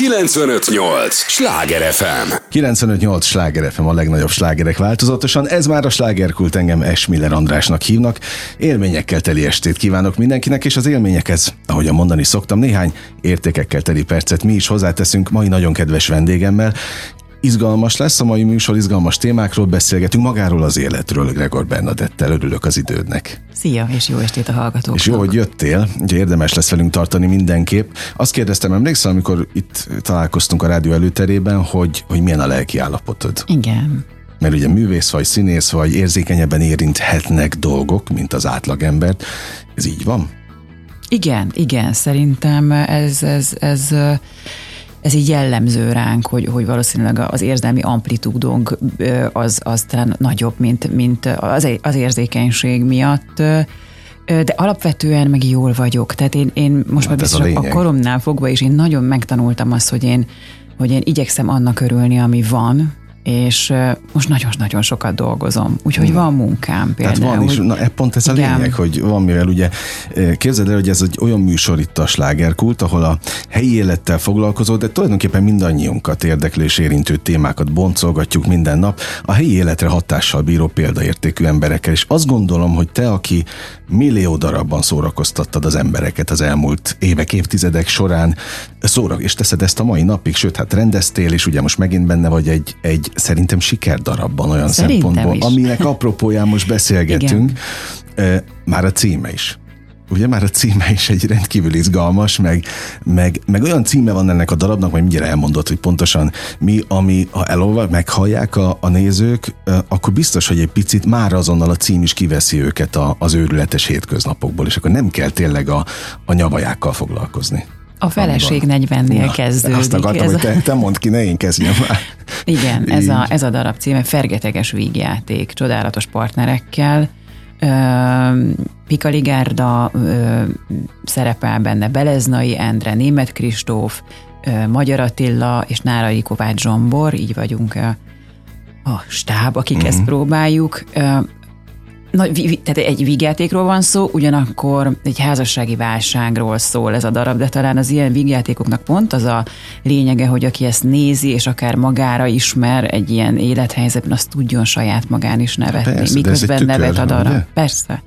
958! Sláger FM! 958 Sláger FM a legnagyobb slágerek változatosan. Ez már a slágerkult engem Esmiller Andrásnak hívnak. Élményekkel teli estét kívánok mindenkinek, és az élményekhez, ahogy mondani szoktam, néhány értékekkel teli percet mi is hozzáteszünk mai nagyon kedves vendégemmel. Izgalmas lesz a mai műsor, izgalmas témákról beszélgetünk, magáról az életről, Gregor Bernadettel. Örülök az idődnek. Szia, és jó estét a hallgatóknak. És jó, hogy jöttél, ugye érdemes lesz velünk tartani mindenképp. Azt kérdeztem, emlékszel, amikor itt találkoztunk a rádió előterében, hogy, hogy milyen a lelki állapotod? Igen. Mert ugye művész vagy, színész vagy, érzékenyebben érinthetnek dolgok, mint az átlagembert. Ez így van? Igen, igen, szerintem ez, ez, ez, ez így jellemző ránk, hogy, hogy valószínűleg az érzelmi amplitúdónk az, az talán nagyobb, mint, mint az, az érzékenység miatt. De alapvetően meg jól vagyok. Tehát én, én most hát már biztos a, a koromnál fogva is én nagyon megtanultam azt, hogy én, hogy én igyekszem annak örülni, ami van, és most nagyon-nagyon sokat dolgozom, úgyhogy van munkám például. Tehát van is, na e pont ez a igen. lényeg, hogy van mivel ugye, képzeld el, hogy ez egy olyan műsor itt a slágerkult, ahol a helyi élettel foglalkozó, de tulajdonképpen mindannyiunkat érdeklő és érintő témákat boncolgatjuk minden nap, a helyi életre hatással bíró példaértékű emberekkel, és azt gondolom, hogy te, aki millió darabban szórakoztattad az embereket az elmúlt évek, évtizedek során, szóra, és teszed ezt a mai napig, sőt, hát rendeztél, és ugye most megint benne vagy egy, egy szerintem sikerdarabban olyan szerintem szempontból, is. aminek apropóján most beszélgetünk, Igen. már a címe is ugye már a címe is egy rendkívül izgalmas, meg, meg, meg olyan címe van ennek a darabnak, majd mindjárt elmondott, hogy pontosan mi, ami, ha elolva, meghallják a, a nézők, akkor biztos, hogy egy picit már azonnal a cím is kiveszi őket a, az őrületes hétköznapokból, és akkor nem kell tényleg a, a nyavajákkal foglalkozni. A feleség 40-nél kezdődik. Azt akartam, ez hogy te, te mondd ki, ne én kezdjem már. Igen, ez a, ez a darab címe, Fergeteges vígjáték, csodálatos partnerekkel, Pikali Gárda szerepel benne, Beleznai Endre, Német Kristóf, Magyar Attila és Nárai Kovács Zsombor, így vagyunk a stáb, akik uh-huh. ezt mhm. próbáljuk. Na, tehát egy vígjátékról van szó, ugyanakkor egy házassági válságról szól ez a darab, de talán az ilyen vígjátékoknak pont az a lényege, hogy aki ezt nézi, és akár magára ismer egy ilyen élethelyzetben, azt tudjon saját magán is nevetni, Persze, miközben nevet a darab. Ugye? Persze.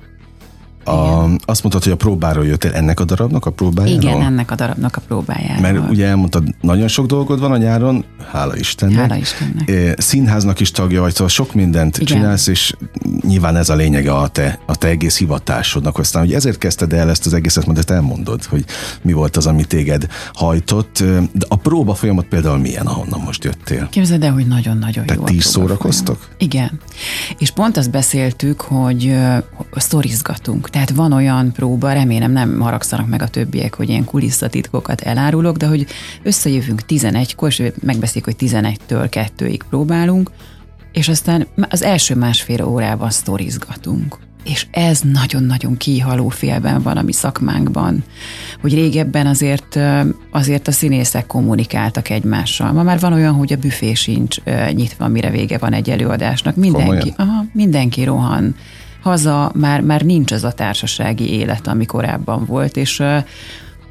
A, azt mondtad, hogy a próbáról jöttél ennek a darabnak a próbájáról? Igen, ennek a darabnak a próbájáról. Mert ugye elmondtad, nagyon sok dolgod van a nyáron, hála Istennek. Hála Istennek. Színháznak is tagja vagy, szóval sok mindent Igen. csinálsz, és nyilván ez a lényege a te, a te egész hivatásodnak. Aztán, hogy ezért kezdted el ezt az egészet, mert elmondod, hogy mi volt az, ami téged hajtott. De a próba folyamat például milyen, ahonnan most jöttél? Képzeld el, hogy nagyon-nagyon jó. Tehát ti is szórakoztok? Igen. És pont azt beszéltük, hogy sztorizgatunk. Tehát van olyan próba, remélem nem haragszanak meg a többiek, hogy ilyen kulisszatitkokat elárulok, de hogy összejövünk 11-kor, és megbeszéljük, hogy 11-től 2-ig próbálunk, és aztán az első másfél órában sztorizgatunk. És ez nagyon-nagyon kihaló félben van a mi szakmánkban, hogy régebben azért, azért a színészek kommunikáltak egymással. Ma már van olyan, hogy a büfé sincs nyitva, mire vége van egy előadásnak. Mindenki, aha, mindenki rohan haza, már, már nincs az a társasági élet, ami korábban volt, és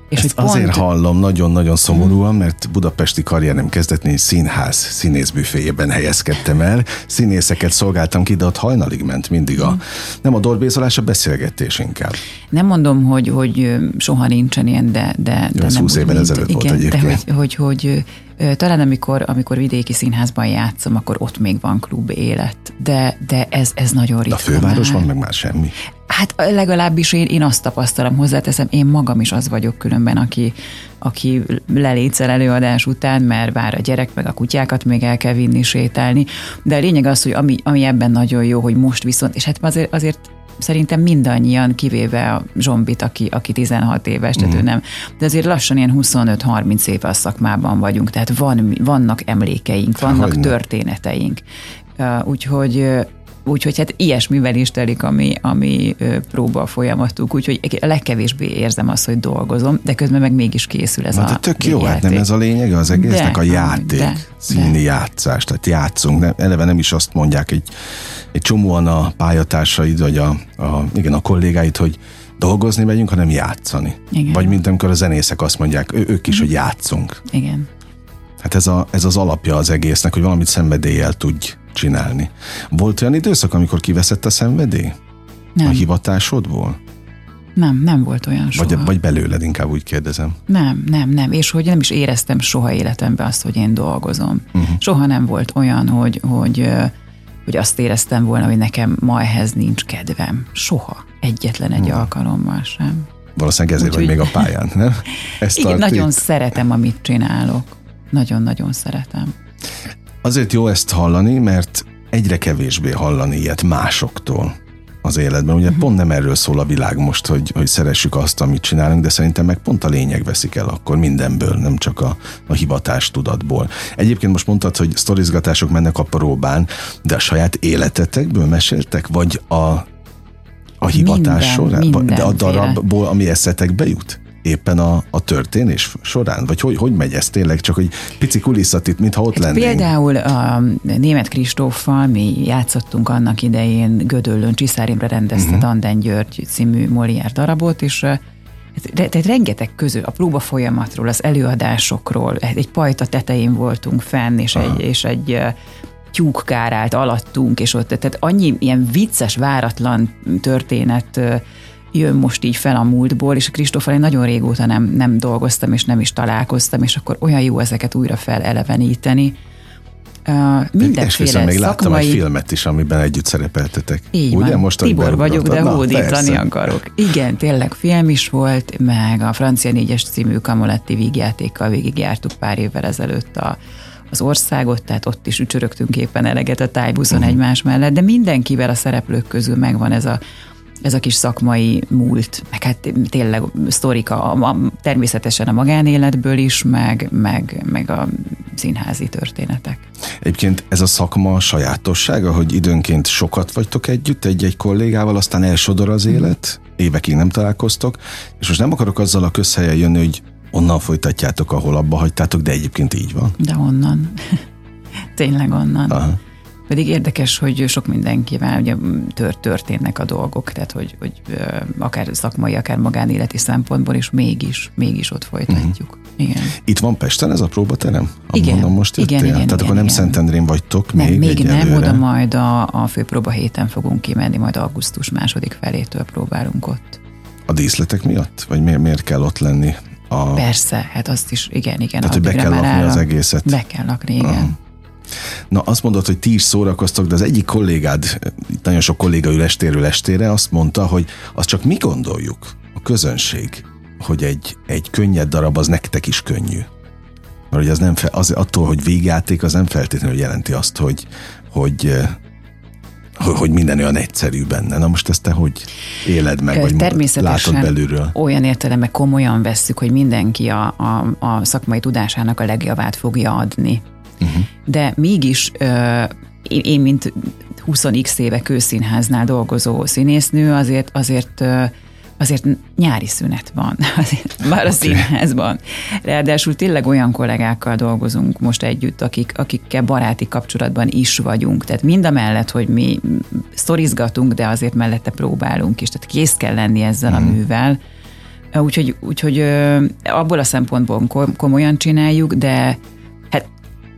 és Ezt azért pont... hallom nagyon-nagyon szomorúan, mert budapesti karrierem kezdetnél színház színészbüféjében helyezkedtem el. Színészeket szolgáltam ki, de ott hajnalig ment mindig a, nem a dorbézolás, a beszélgetés inkább. Nem mondom, hogy, hogy soha nincsen ilyen, de, de, de nem 20 évvel ezelőtt igen, volt egyébként. De hogy, hogy, hogy talán amikor, amikor vidéki színházban játszom, akkor ott még van klub élet, de, de ez, ez nagyon ritka. De a fővárosban már. meg már semmi. Hát legalábbis én, én azt tapasztalom, hozzáteszem, én magam is az vagyok különben, aki, aki lelétszel előadás után, mert vár a gyerek, meg a kutyákat még el kell vinni, sétálni. De a lényeg az, hogy ami, ami ebben nagyon jó, hogy most viszont, és hát azért, azért szerintem mindannyian, kivéve a Zsombit, aki, aki 16 éves, tehát mm. ő nem. De azért lassan ilyen 25-30 éve a szakmában vagyunk, tehát van, vannak emlékeink, vannak Hogyne. történeteink. Úgyhogy Úgyhogy hát ilyesmivel is telik a mi, a mi próba folyamatuk, úgyhogy a legkevésbé érzem azt, hogy dolgozom, de közben meg mégis készül ez Na, a de tök jó, hát nem ez a lényeg az egésznek, de, a játék, de, színi de. játszás, tehát játszunk, nem, eleve nem is azt mondják egy, egy csomóan a pályatársaid, vagy a, a, igen, a kollégáid, hogy dolgozni megyünk, hanem játszani. Igen. Vagy mint amikor a zenészek azt mondják, ő, ők is, mm. hogy játszunk. Igen. Hát ez, a, ez az alapja az egésznek, hogy valamit szenvedéllyel tudj csinálni. Volt olyan időszak, amikor kiveszett a szenvedély? Nem. A hivatásodból? Nem, nem volt olyan soha. Vagy, vagy belőled, inkább úgy kérdezem. Nem, nem, nem. És hogy nem is éreztem soha életemben azt, hogy én dolgozom. Uh-huh. Soha nem volt olyan, hogy, hogy, hogy azt éreztem volna, hogy nekem ma ehhez nincs kedvem. Soha. Egyetlen egy uh-huh. alkalommal sem. Valószínűleg ezért Úgy, vagy még a pályán, nem? Ezt igen, nagyon itt. szeretem, amit csinálok. Nagyon-nagyon szeretem. Azért jó ezt hallani, mert egyre kevésbé hallani ilyet másoktól az életben. Ugye pont nem erről szól a világ most, hogy, hogy szeressük azt, amit csinálunk, de szerintem meg pont a lényeg veszik el akkor mindenből, nem csak a, a hivatás tudatból. Egyébként most mondtad, hogy sztorizgatások mennek a próbán, de a saját életetekből meséltek, vagy a, a hivatás Minden, során? De a darabból, ami eszetekbe jut? Éppen a, a történés során? Vagy hogy, hogy megy ez tényleg? Csak hogy pici kulisszatit, mintha ott hát lennénk. Például a német Kristóffal mi játszottunk annak idején Gödöllön, Csiszárimra rendezte uh-huh. Anden György című Molière darabot, és tehát rengeteg közül, a próba folyamatról, az előadásokról, egy pajta tetején voltunk fenn, és Aha. egy, és egy tyúk kárált alattunk, és ott, tehát annyi ilyen vicces, váratlan történet jön most így fel a múltból, és Kristófal én nagyon régóta nem, nem dolgoztam, és nem is találkoztam, és akkor olyan jó ezeket újra feleleveníteni. Uh, mindenféle még láttam szakmai... egy filmet is, amiben együtt szerepeltetek. Így Ugye? Van. Most, Tibor vagyok, de hódítani akarok. Igen, tényleg film is volt, meg a Francia négyes című Kamoletti vígjátékkal végigjártuk pár évvel ezelőtt a, az országot, tehát ott is ücsörögtünk éppen eleget a tájbuszon uh-huh. egymás mellett, de mindenkivel a szereplők közül megvan ez a ez a kis szakmai múlt, meg hát tényleg sztorika a, a, természetesen a magánéletből is, meg, meg, meg a színházi történetek. Egyébként ez a szakma sajátossága, hogy időnként sokat vagytok együtt egy-egy kollégával, aztán elsodor az élet, évekig nem találkoztok, és most nem akarok azzal a közhelyen jönni, hogy onnan folytatjátok, ahol abba hagytátok, de egyébként így van. De onnan. Tényleg onnan. Aha. Pedig érdekes, hogy sok mindenkivel ugye tört, történnek a dolgok, tehát hogy, hogy akár szakmai, akár magánéleti szempontból, és mégis, mégis ott folytatjuk. Uh-huh. Igen. Itt van Pesten ez a próbaterem? Igen. Mondom, most igen, igen, igen, Tehát igen, akkor nem igen. Szentendrén vagytok nem, még Még nem, oda majd a, a főpróba héten fogunk kimenni, majd augusztus második felétől próbálunk ott. A díszletek miatt? Vagy miért, miért kell ott lenni? A... Persze, hát azt is, igen, igen. Tehát, hogy be kell lakni az egészet. Be kell lakni, igen. Uh-huh. Na azt mondod, hogy ti is szórakoztok, de az egyik kollégád, itt nagyon sok kolléga ül estéről estére, azt mondta, hogy azt csak mi gondoljuk, a közönség, hogy egy, egy könnyed darab az nektek is könnyű. Mert hogy az nem fe, az, attól, hogy végjáték, az nem feltétlenül jelenti azt, hogy, hogy hogy minden olyan egyszerű benne. Na most ezt te hogy éled meg, vagy Természetesen látod belülről? olyan értelemben komolyan vesszük, hogy mindenki a, a, a szakmai tudásának a legjavát fogja adni. Uh-huh. De mégis én, én, mint 20x éve kőszínháznál dolgozó színésznő, azért, azért azért nyári szünet van azért, már a okay. színházban. Ráadásul tényleg olyan kollégákkal dolgozunk most együtt, akik, akikkel baráti kapcsolatban is vagyunk. Tehát mind a mellett, hogy mi szorizgatunk, de azért mellette próbálunk is. Tehát kész kell lenni ezzel mm. a mhm. művel. Úgyhogy, úgyhogy abból a szempontból komolyan csináljuk, de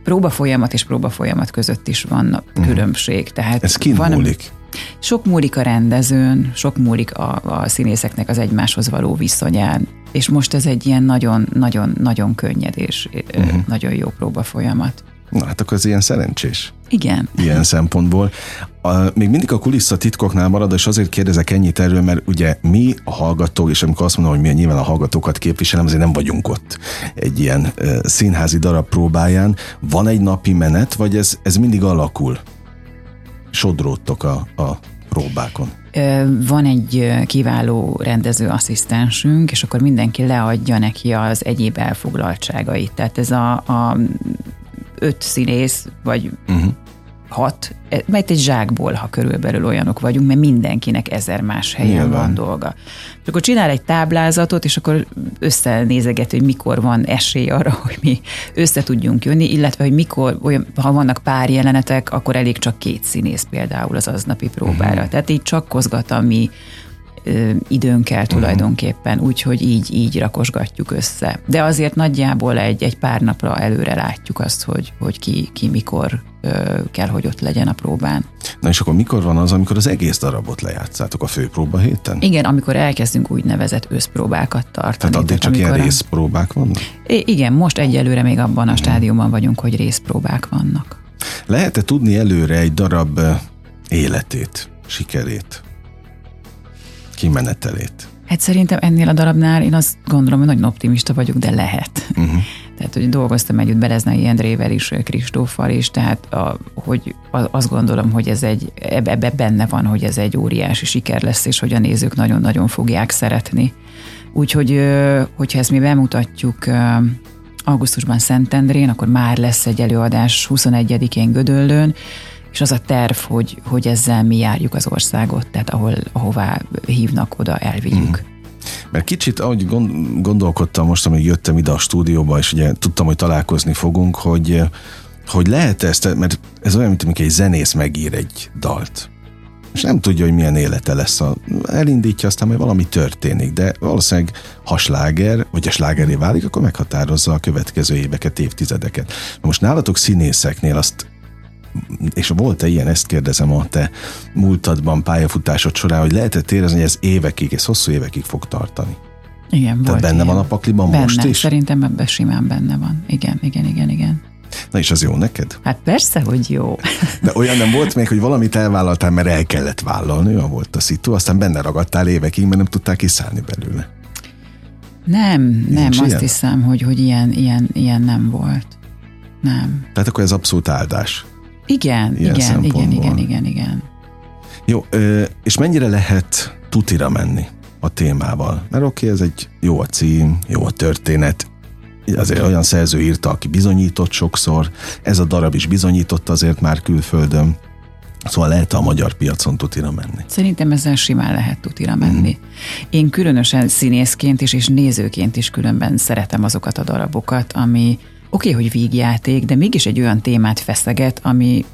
próba folyamat és próba folyamat között is van uh-huh. különbség. Tehát Ez kin van, múlik? Sok múlik a rendezőn, sok múlik a, a színészeknek az egymáshoz való viszonyán, és most ez egy ilyen nagyon-nagyon-nagyon könnyed és uh-huh. nagyon jó próba folyamat. Na hát akkor ez ilyen szerencsés. Igen. Ilyen szempontból. A, még mindig a kulissza titkoknál marad, és azért kérdezek ennyit erről, mert ugye mi a hallgatók, és amikor azt mondom, hogy mi nyilván a hallgatókat képviselem, azért nem vagyunk ott egy ilyen uh, színházi darab próbáján. Van egy napi menet, vagy ez, ez mindig alakul? Sodródtok a, a próbákon? Van egy kiváló rendezőasszisztensünk, és akkor mindenki leadja neki az egyéb elfoglaltságait. Tehát ez a, a öt színész, vagy uh-huh. hat, e, mert egy zsákból, ha körülbelül olyanok vagyunk, mert mindenkinek ezer más helyen Nyilván. van dolga. És akkor csinál egy táblázatot, és akkor összenézeget, hogy mikor van esély arra, hogy mi össze tudjunk jönni, illetve, hogy mikor, olyan, ha vannak pár jelenetek, akkor elég csak két színész például az aznapi próbára. Uh-huh. Tehát így csakkozgat a mi időn kell tulajdonképpen, úgyhogy így, így rakosgatjuk össze. De azért nagyjából egy, egy pár napra előre látjuk azt, hogy, hogy ki, ki mikor kell, hogy ott legyen a próbán. Na és akkor mikor van az, amikor az egész darabot lejátszátok a főpróba héten? Igen, amikor elkezdünk úgynevezett összpróbákat tartani. Tehát addig csak ilyen részpróbák vannak? Igen, most egyelőre még abban a mhm. stádiumban vagyunk, hogy részpróbák vannak. Lehet-e tudni előre egy darab életét, sikerét, kimenetelét? Hát szerintem ennél a darabnál én azt gondolom, hogy nagyon optimista vagyok, de lehet. Uh-huh. Tehát, hogy dolgoztam együtt Beleznai Endrével is, Kristóffal is, tehát a, hogy azt gondolom, hogy ez egy, ebbe benne van, hogy ez egy óriási siker lesz, és hogy a nézők nagyon-nagyon fogják szeretni. Úgyhogy, hogyha ezt mi bemutatjuk augusztusban Szentendrén, akkor már lesz egy előadás 21-én Gödöllőn, és az a terv, hogy, hogy ezzel mi járjuk az országot, tehát ahol, ahová hívnak, oda elvigyük. Mm. Mert kicsit, ahogy gondolkodtam most, amíg jöttem ide a stúdióba, és ugye tudtam, hogy találkozni fogunk, hogy, hogy lehet ezt, mert ez olyan, mint amikor egy zenész megír egy dalt. És nem tudja, hogy milyen élete lesz. A, elindítja, aztán majd valami történik, de valószínűleg ha sláger, vagy a slágeré válik, akkor meghatározza a következő éveket, évtizedeket. Most nálatok színészeknél azt és volt-e ilyen, ezt kérdezem a te múltadban, pályafutásod során, hogy lehetett érezni, hogy ez évekig, ez hosszú évekig fog tartani? Igen, Tehát benne ilyen. van a pakliban benne, most is? Szerintem ebben simán benne van. Igen, igen, igen, igen. Na és az jó neked? Hát persze, hogy jó. De olyan nem volt még, hogy valamit elvállaltál, mert el kellett vállalni, olyan volt a szitu, aztán benne ragadtál évekig, mert nem tudtál kiszállni belőle. Nem, Nincs nem, ilyen? azt hiszem, hogy, hogy ilyen, ilyen, ilyen nem volt. Nem. Tehát akkor ez abszolút áldás. Igen, Ilyen igen, igen, igen, igen, igen. Jó, és mennyire lehet tutira menni a témával? Mert oké, okay, ez egy jó a cím, jó a történet, azért olyan szerző írta, aki bizonyított sokszor, ez a darab is bizonyított azért már külföldön, Szóval lehet a magyar piacon tutira menni. Szerintem ezzel simán lehet tutira menni. Mm. Én különösen színészként is, és nézőként is különben szeretem azokat a darabokat, ami, Oké, okay, hogy vígjáték, de mégis egy olyan témát feszeget, ami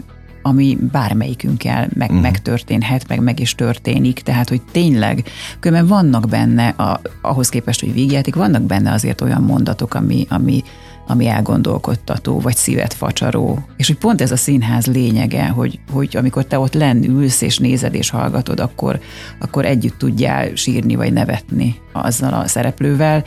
ami bármelyikünkkel meg, uh-huh. megtörténhet, meg meg is történik, tehát hogy tényleg, különben vannak benne, a, ahhoz képest, hogy vígjáték, vannak benne azért olyan mondatok, ami, ami, ami elgondolkodtató, vagy szívet facsaró. És hogy pont ez a színház lényege, hogy, hogy amikor te ott lenn ülsz, és nézed, és hallgatod, akkor, akkor együtt tudjál sírni, vagy nevetni azzal a szereplővel,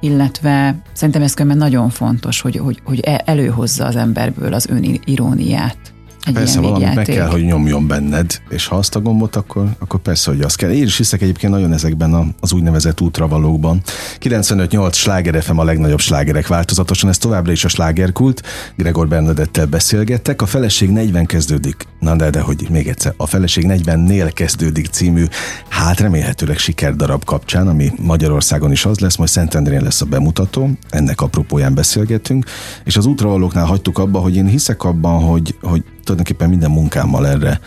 illetve szerintem ez különben nagyon fontos, hogy, hogy, hogy e- előhozza az emberből az öniróniát. Egy persze, valami meg kell, hogy nyomjon benned, és ha azt a gombot, akkor, akkor persze, hogy azt kell. Én is hiszek egyébként nagyon ezekben az úgynevezett útravalókban. 95-8 sláger FM a legnagyobb slágerek változatosan, ez továbbra is a slágerkult. Gregor Bernadettel beszélgettek. A feleség 40 kezdődik. Na de, de hogy még egyszer, a feleség 40-nél kezdődik című, hát remélhetőleg sikerdarab kapcsán, ami Magyarországon is az lesz, majd Szentendrén lesz a bemutató, ennek apropóján beszélgetünk, és az útravalóknál hagytuk abba, hogy én hiszek abban, hogy, hogy tulajdonképpen minden munkámmal erre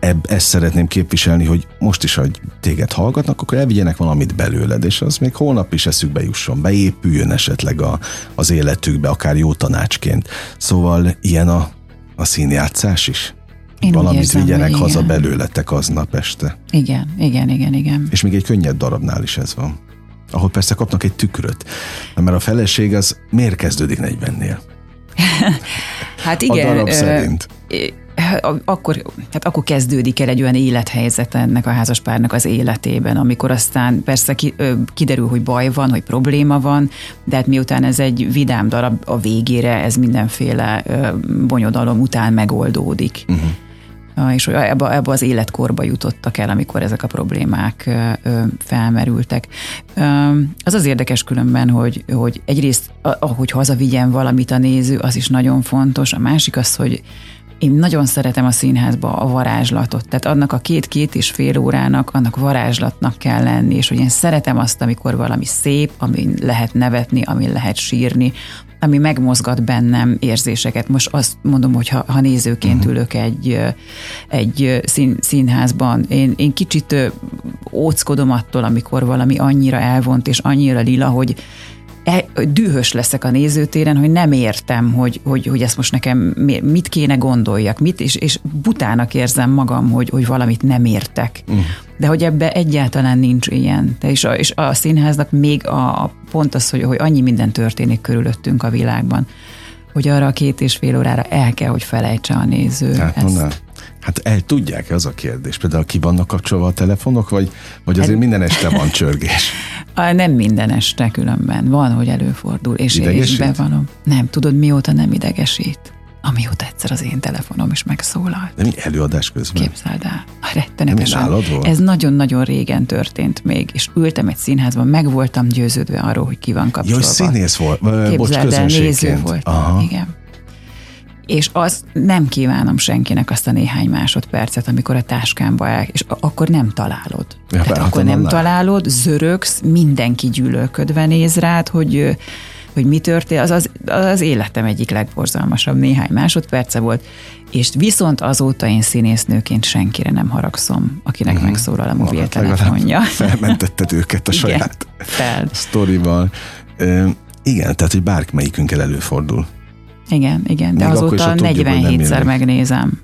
ebb, ezt szeretném képviselni, hogy most is, hogy téged hallgatnak, akkor elvigyenek valamit belőled, és az még holnap is eszükbe jusson, beépüljön esetleg a, az életükbe, akár jó tanácsként. Szóval ilyen a, a színjátszás is? Én Valamit érzem, vigyenek haza igen. belőletek aznap este. Igen, igen, igen, igen. És még egy könnyed darabnál is ez van. Ahol persze kapnak egy tükröt. Mert a feleség az miért kezdődik 40-nél? hát igen. A darab szerint. Akkor, hát akkor kezdődik el egy olyan élethelyzet ennek a házaspárnak az életében, amikor aztán persze kiderül, hogy baj van, hogy probléma van, de hát miután ez egy vidám darab a végére, ez mindenféle bonyodalom után megoldódik. Uh-huh. És ebbe, ebbe az életkorba jutottak el, amikor ezek a problémák felmerültek. Az az érdekes különben, hogy, hogy egyrészt, ahogy hazavigyen valamit a néző, az is nagyon fontos, a másik az, hogy én nagyon szeretem a színházba a varázslatot, tehát annak a két-két és fél órának, annak varázslatnak kell lenni, és hogy én szeretem azt, amikor valami szép, amin lehet nevetni, amin lehet sírni, ami megmozgat bennem érzéseket. Most azt mondom, hogy ha, ha nézőként uh-huh. ülök egy, egy szín, színházban, én, én kicsit óckodom attól, amikor valami annyira elvont és annyira lila, hogy dühös leszek a nézőtéren, hogy nem értem, hogy, hogy, hogy ezt most nekem mit kéne gondoljak, mit, és, és butának érzem magam, hogy, hogy valamit nem értek. Uh. De hogy ebbe egyáltalán nincs ilyen. De és, a, és a színháznak még a, a pont az, hogy, hogy annyi minden történik körülöttünk a világban, hogy arra a két és fél órára el kell, hogy felejtse a néző. Hát, ezt. Hát el tudják-e az a kérdés? Például ki vannak kapcsolva a telefonok, vagy, vagy azért hát, minden este van csörgés? Nem minden este különben. Van, hogy előfordul, és én is bevalom. Nem, tudod, mióta nem idegesít? amióta egyszer az én telefonom is megszólalt. De mi előadás közben? Képzeld el. Rettenetesen. Ez nagyon-nagyon régen történt még, és ültem egy színházban, meg voltam győződve arról, hogy ki van kapcsolva. Jó, színész volt. Képzeld Bocs, el, néző volt. Aha. Igen. És azt nem kívánom senkinek azt a néhány másodpercet, amikor a táskámba el, és akkor nem találod. Ja, Tehát akkor nem találod, zörögsz, mindenki gyűlölködve néz rád, hogy hogy mi történt, az, az az életem egyik legborzalmasabb néhány másodperce volt, és viszont azóta én színésznőként senkire nem haragszom, akinek uh-huh. megszólal a mobiltelefonja. Felmentetted őket a saját fel. sztorival. E, igen, tehát, hogy bármelyikünkkel előfordul. Igen, igen, de Még azóta 47-szer megnézem.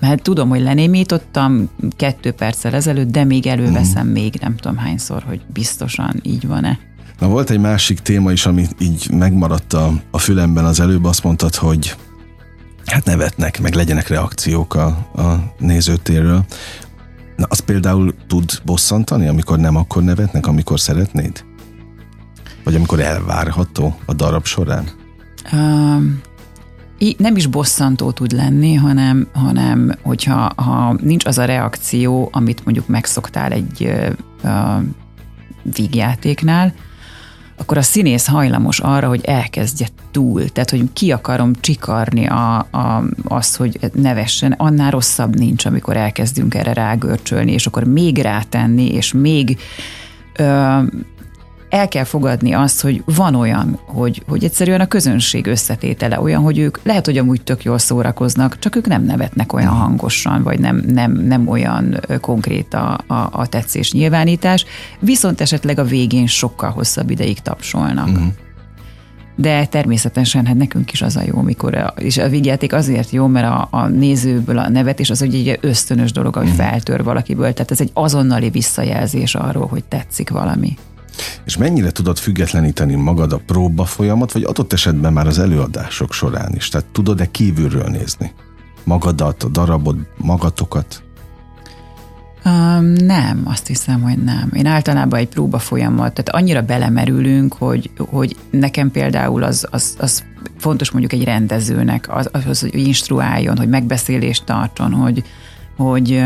Mert tudom, hogy lenémítottam kettő perccel ezelőtt, de még előveszem uh-huh. még nem tudom hányszor, hogy biztosan így van-e. Na volt egy másik téma is, ami így megmaradt a, a fülemben az előbb, azt mondtad, hogy hát nevetnek, meg legyenek reakciók a, a nézőtérről. Na, az például tud bosszantani, amikor nem akkor nevetnek, amikor szeretnéd? Vagy amikor elvárható a darab során? Nem is bosszantó tud lenni, hanem, hanem hogyha ha nincs az a reakció, amit mondjuk megszoktál egy uh, vígjátéknál, akkor a színész hajlamos arra, hogy elkezdje túl, tehát hogy ki akarom csikarni a, a, azt, hogy nevessen, annál rosszabb nincs, amikor elkezdünk erre rágörcsölni, és akkor még rátenni, és még ö, el kell fogadni azt, hogy van olyan, hogy, hogy egyszerűen a közönség összetétele olyan, hogy ők lehet, hogy amúgy tök jól szórakoznak, csak ők nem nevetnek olyan mhm. hangosan, vagy nem, nem, nem olyan konkrét a, a, a tetszés nyilvánítás, viszont esetleg a végén sokkal hosszabb ideig tapsolnak. Uh-huh. De természetesen hát nekünk is az a jó, mikor, a, és a vígjáték azért jó, mert a, a nézőből a nevet, és az egy ösztönös dolog, hogy uh-huh. feltör valakiből, tehát ez egy azonnali visszajelzés arról, hogy tetszik valami. És mennyire tudod függetleníteni magad a próba folyamat, vagy adott esetben már az előadások során is? Tehát tudod-e kívülről nézni? Magadat, a darabod, magatokat? Um, nem, azt hiszem, hogy nem. Én általában egy próba folyamat, tehát annyira belemerülünk, hogy, hogy nekem például az, az, az fontos mondjuk egy rendezőnek, az, az, hogy instruáljon, hogy megbeszélést tartson, hogy, hogy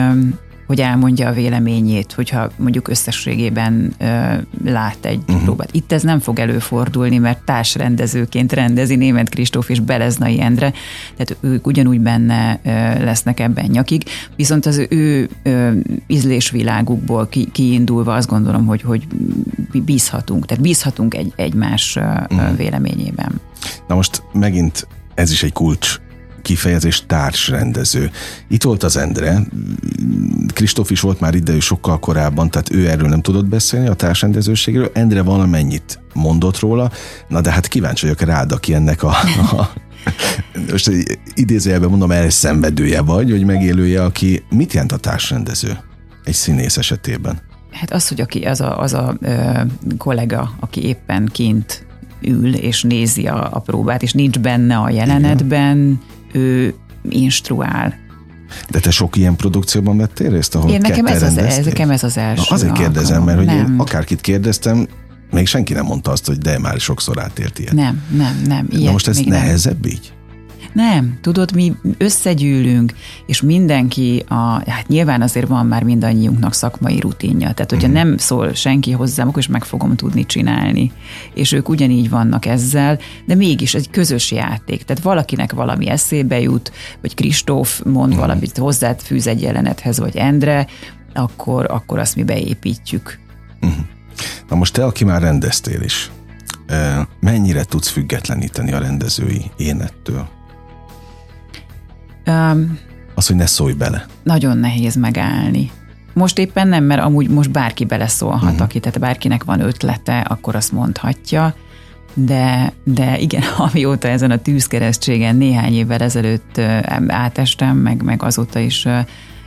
hogy elmondja a véleményét, hogyha mondjuk összességében ö, lát egy uh-huh. próbát. Itt ez nem fog előfordulni, mert társrendezőként rendezi német Kristóf és Beleznai Endre, tehát ők ugyanúgy benne ö, lesznek ebben nyakig, viszont az ő ö, ízlésvilágukból ki, kiindulva azt gondolom, hogy, hogy bízhatunk, tehát bízhatunk egy, egymás uh-huh. véleményében. Na most megint ez is egy kulcs kifejezés társrendező. Itt volt az Endre, Kristóf is volt már ide, ő sokkal korábban, tehát ő erről nem tudott beszélni, a társrendezőségről. Endre valamennyit mondott róla, na de hát kíváncsi vagyok rád, aki ennek a, a most idézőjelben mondom, elszenvedője vagy, vagy megélője, aki mit jelent a társrendező egy színész esetében? Hát az, hogy aki az a, az a ö, kollega, aki éppen kint ül és nézi a, a próbát, és nincs benne a jelenetben, Igen ő instruál. De te sok ilyen produkcióban vettél részt, ahol Én nekem ez, az, ez, nekem ez az első. Na, azért kérdezem, mert hogy én akárkit kérdeztem, még senki nem mondta azt, hogy de már sokszor átélt ilyet. Nem, nem, nem. Ilyet, Na most ez nehezebb nem. így? Nem, tudod, mi összegyűlünk, és mindenki, a, hát nyilván azért van már mindannyiunknak szakmai rutinja, tehát hogyha mm. nem szól senki hozzám, akkor is meg fogom tudni csinálni. És ők ugyanígy vannak ezzel, de mégis egy közös játék, tehát valakinek valami eszébe jut, vagy Kristóf mond mm. valamit, hozzád fűz egy jelenethez, vagy Endre, akkor, akkor azt mi beépítjük. Mm. Na most te, aki már rendeztél is, mennyire tudsz függetleníteni a rendezői énettől? Um, az, hogy ne szólj bele. Nagyon nehéz megállni. Most éppen nem, mert amúgy most bárki beleszólhat, uh-huh. aki, tehát bárkinek van ötlete, akkor azt mondhatja, de, de igen, amióta ezen a tűzkeresztségen néhány évvel ezelőtt átestem, meg, meg azóta is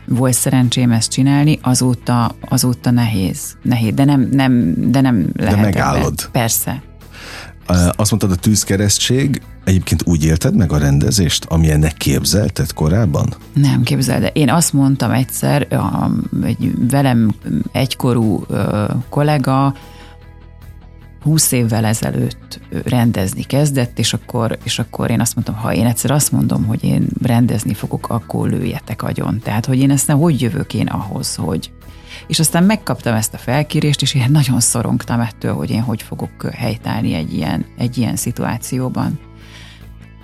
volt szerencsém ezt csinálni, azóta, azóta nehéz. Nehéz, de nem, nem, de nem lehet. De megállod. Ebben. Persze. Azt mondtad, a tűzkeresztség, egyébként úgy élted meg a rendezést, amilyennek képzelted korábban? Nem képzeld, én azt mondtam egyszer, egy velem egykorú kollega, húsz évvel ezelőtt rendezni kezdett, és akkor, és akkor én azt mondtam, ha én egyszer azt mondom, hogy én rendezni fogok, akkor lőjetek agyon. Tehát, hogy én ezt nem, hogy jövök én ahhoz, hogy... És aztán megkaptam ezt a felkérést, és én nagyon szorongtam ettől, hogy én hogy fogok helytállni egy ilyen, egy ilyen szituációban.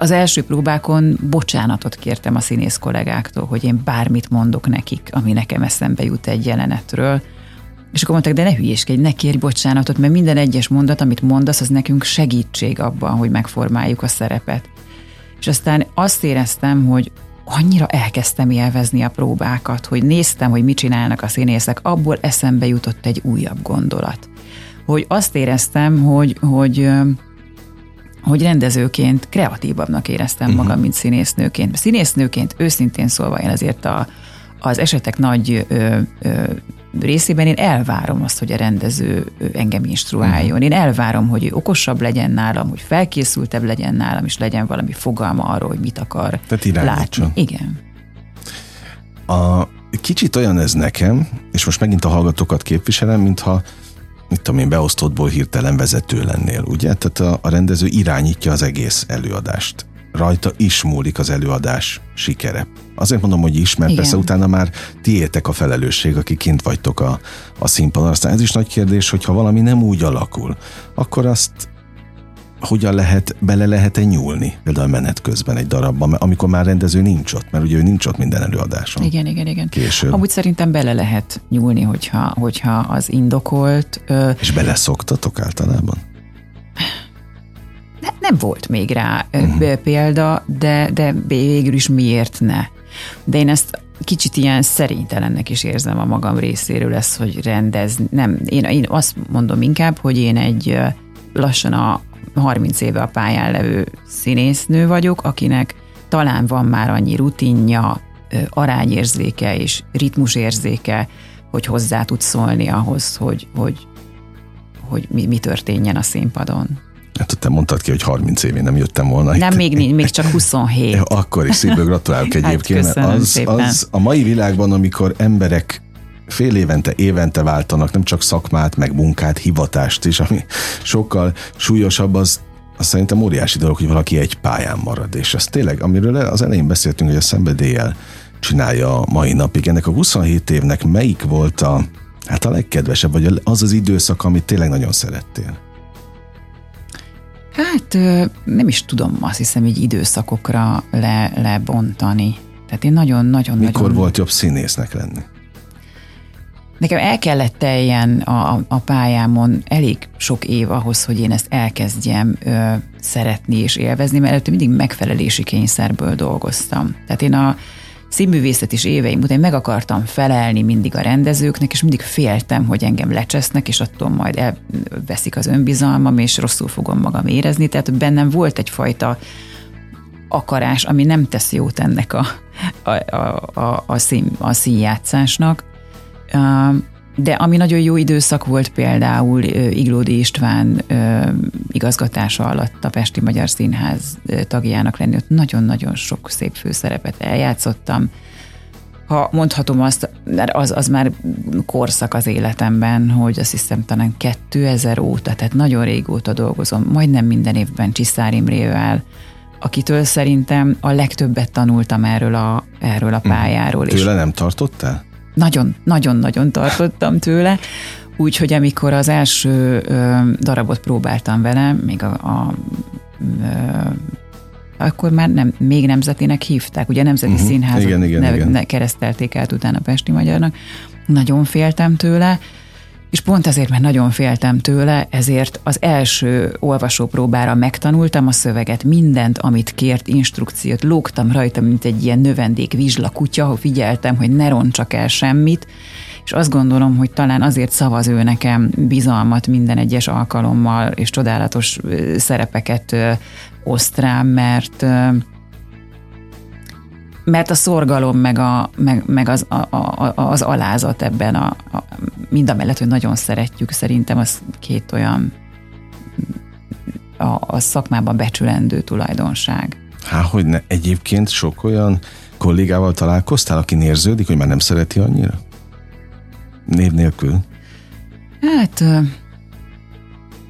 Az első próbákon bocsánatot kértem a színész kollégáktól, hogy én bármit mondok nekik, ami nekem eszembe jut egy jelenetről, és akkor mondták, de ne hülyéskedj, ne kérj bocsánatot, mert minden egyes mondat, amit mondasz, az nekünk segítség abban, hogy megformáljuk a szerepet. És aztán azt éreztem, hogy annyira elkezdtem élvezni a próbákat, hogy néztem, hogy mit csinálnak a színészek, abból eszembe jutott egy újabb gondolat. Hogy azt éreztem, hogy, hogy hogy rendezőként kreatívabbnak éreztem uh-huh. magam, mint színésznőként. Színésznőként őszintén szólva én azért a, az esetek nagy ö, ö, részében én elvárom azt, hogy a rendező engem instruáljon. Uh-huh. Én elvárom, hogy ő okosabb legyen nálam, hogy felkészültebb legyen nálam, és legyen valami fogalma arról, hogy mit akar Tehát látni. Igen. A, kicsit olyan ez nekem, és most megint a hallgatókat képviselem, mintha mit tudom én, beosztottból hirtelen vezető lennél, ugye? Tehát a, a rendező irányítja az egész előadást rajta is múlik az előadás sikere. Azért mondom, hogy is, mert Igen. persze utána már tiétek a felelősség, akik kint vagytok a, a színpadon. Aztán ez is nagy kérdés, hogy ha valami nem úgy alakul, akkor azt hogyan lehet, bele lehet-e nyúlni, például menet közben egy darabban, amikor már rendező nincs ott, mert ugye ő nincs ott minden előadáson. Igen, igen, igen. Később. Amúgy szerintem bele lehet nyúlni, hogyha, hogyha az indokolt. Ö... És beleszoktatok általában? ne, nem volt még rá uh-huh. példa, de, de végül is miért ne? De én ezt kicsit ilyen szerénytelennek is érzem a magam részéről ezt, hogy rendez. Nem, én, én azt mondom inkább, hogy én egy lassan a 30 éve a pályán levő színésznő vagyok, akinek talán van már annyi rutinja, arányérzéke és ritmusérzéke, hogy hozzá tud szólni ahhoz, hogy, hogy, hogy mi, mi történjen a színpadon. Hát te mondtad ki, hogy 30 évén nem jöttem volna. Nem, még, még csak 27. Akkor is szívből gratulálok hát egyébként. Hát mert az, az a mai világban, amikor emberek fél évente, évente váltanak, nem csak szakmát, meg munkát, hivatást is, ami sokkal súlyosabb, az, az szerintem óriási dolog, hogy valaki egy pályán marad. És ez tényleg, amiről az elején beszéltünk, hogy a szenvedéllyel csinálja a mai napig. Ennek a 27 évnek melyik volt a, hát a legkedvesebb, vagy az az időszak, amit tényleg nagyon szerettél? Hát nem is tudom, azt hiszem, így időszakokra le, lebontani. Tehát én nagyon-nagyon... Mikor nagyon... volt jobb színésznek lenni? Nekem el kellett teljen a, a pályámon elég sok év ahhoz, hogy én ezt elkezdjem ö, szeretni és élvezni, mert előtte mindig megfelelési kényszerből dolgoztam. Tehát én a színművészet is éveim után meg akartam felelni mindig a rendezőknek, és mindig féltem, hogy engem lecsesznek, és attól majd elveszik az önbizalmam, és rosszul fogom magam érezni. Tehát bennem volt egyfajta akarás, ami nem tesz jót ennek a, a, a, a, szín, a színjátszásnak. De ami nagyon jó időszak volt például Iglódi István igazgatása alatt a Pesti Magyar Színház tagjának lenni, ott nagyon-nagyon sok szép főszerepet eljátszottam. Ha mondhatom azt, mert az, az már korszak az életemben, hogy azt hiszem talán 2000 óta, tehát nagyon régóta dolgozom, majdnem minden évben Csiszár Imrével, akitől szerintem a legtöbbet tanultam erről a, erről a hm. pályáról. Tőle nem tartottál? Nagyon, nagyon-nagyon tartottam tőle, úgyhogy amikor az első darabot próbáltam vele, még a, a akkor már nem, még nemzetinek hívták, ugye Nemzeti uh-huh. Színház igen, igen, ne, igen. Ne, keresztelték át utána Pesti Magyarnak. Nagyon féltem tőle, és pont azért, mert nagyon féltem tőle, ezért az első olvasópróbára megtanultam a szöveget, mindent, amit kért, instrukciót, lógtam rajta, mint egy ilyen növendék vizsla kutya, hogy figyeltem, hogy ne roncsak el semmit, és azt gondolom, hogy talán azért szavaz ő nekem bizalmat minden egyes alkalommal, és csodálatos szerepeket oszt rám, mert mert a szorgalom, meg, a, meg, meg az, a, a, az alázat ebben, a, a, mind a mellett, hogy nagyon szeretjük, szerintem az két olyan a, a szakmában becsülendő tulajdonság. Há, hogy ne. Egyébként sok olyan kollégával találkoztál, aki érződik, hogy már nem szereti annyira? Név nélkül? Hát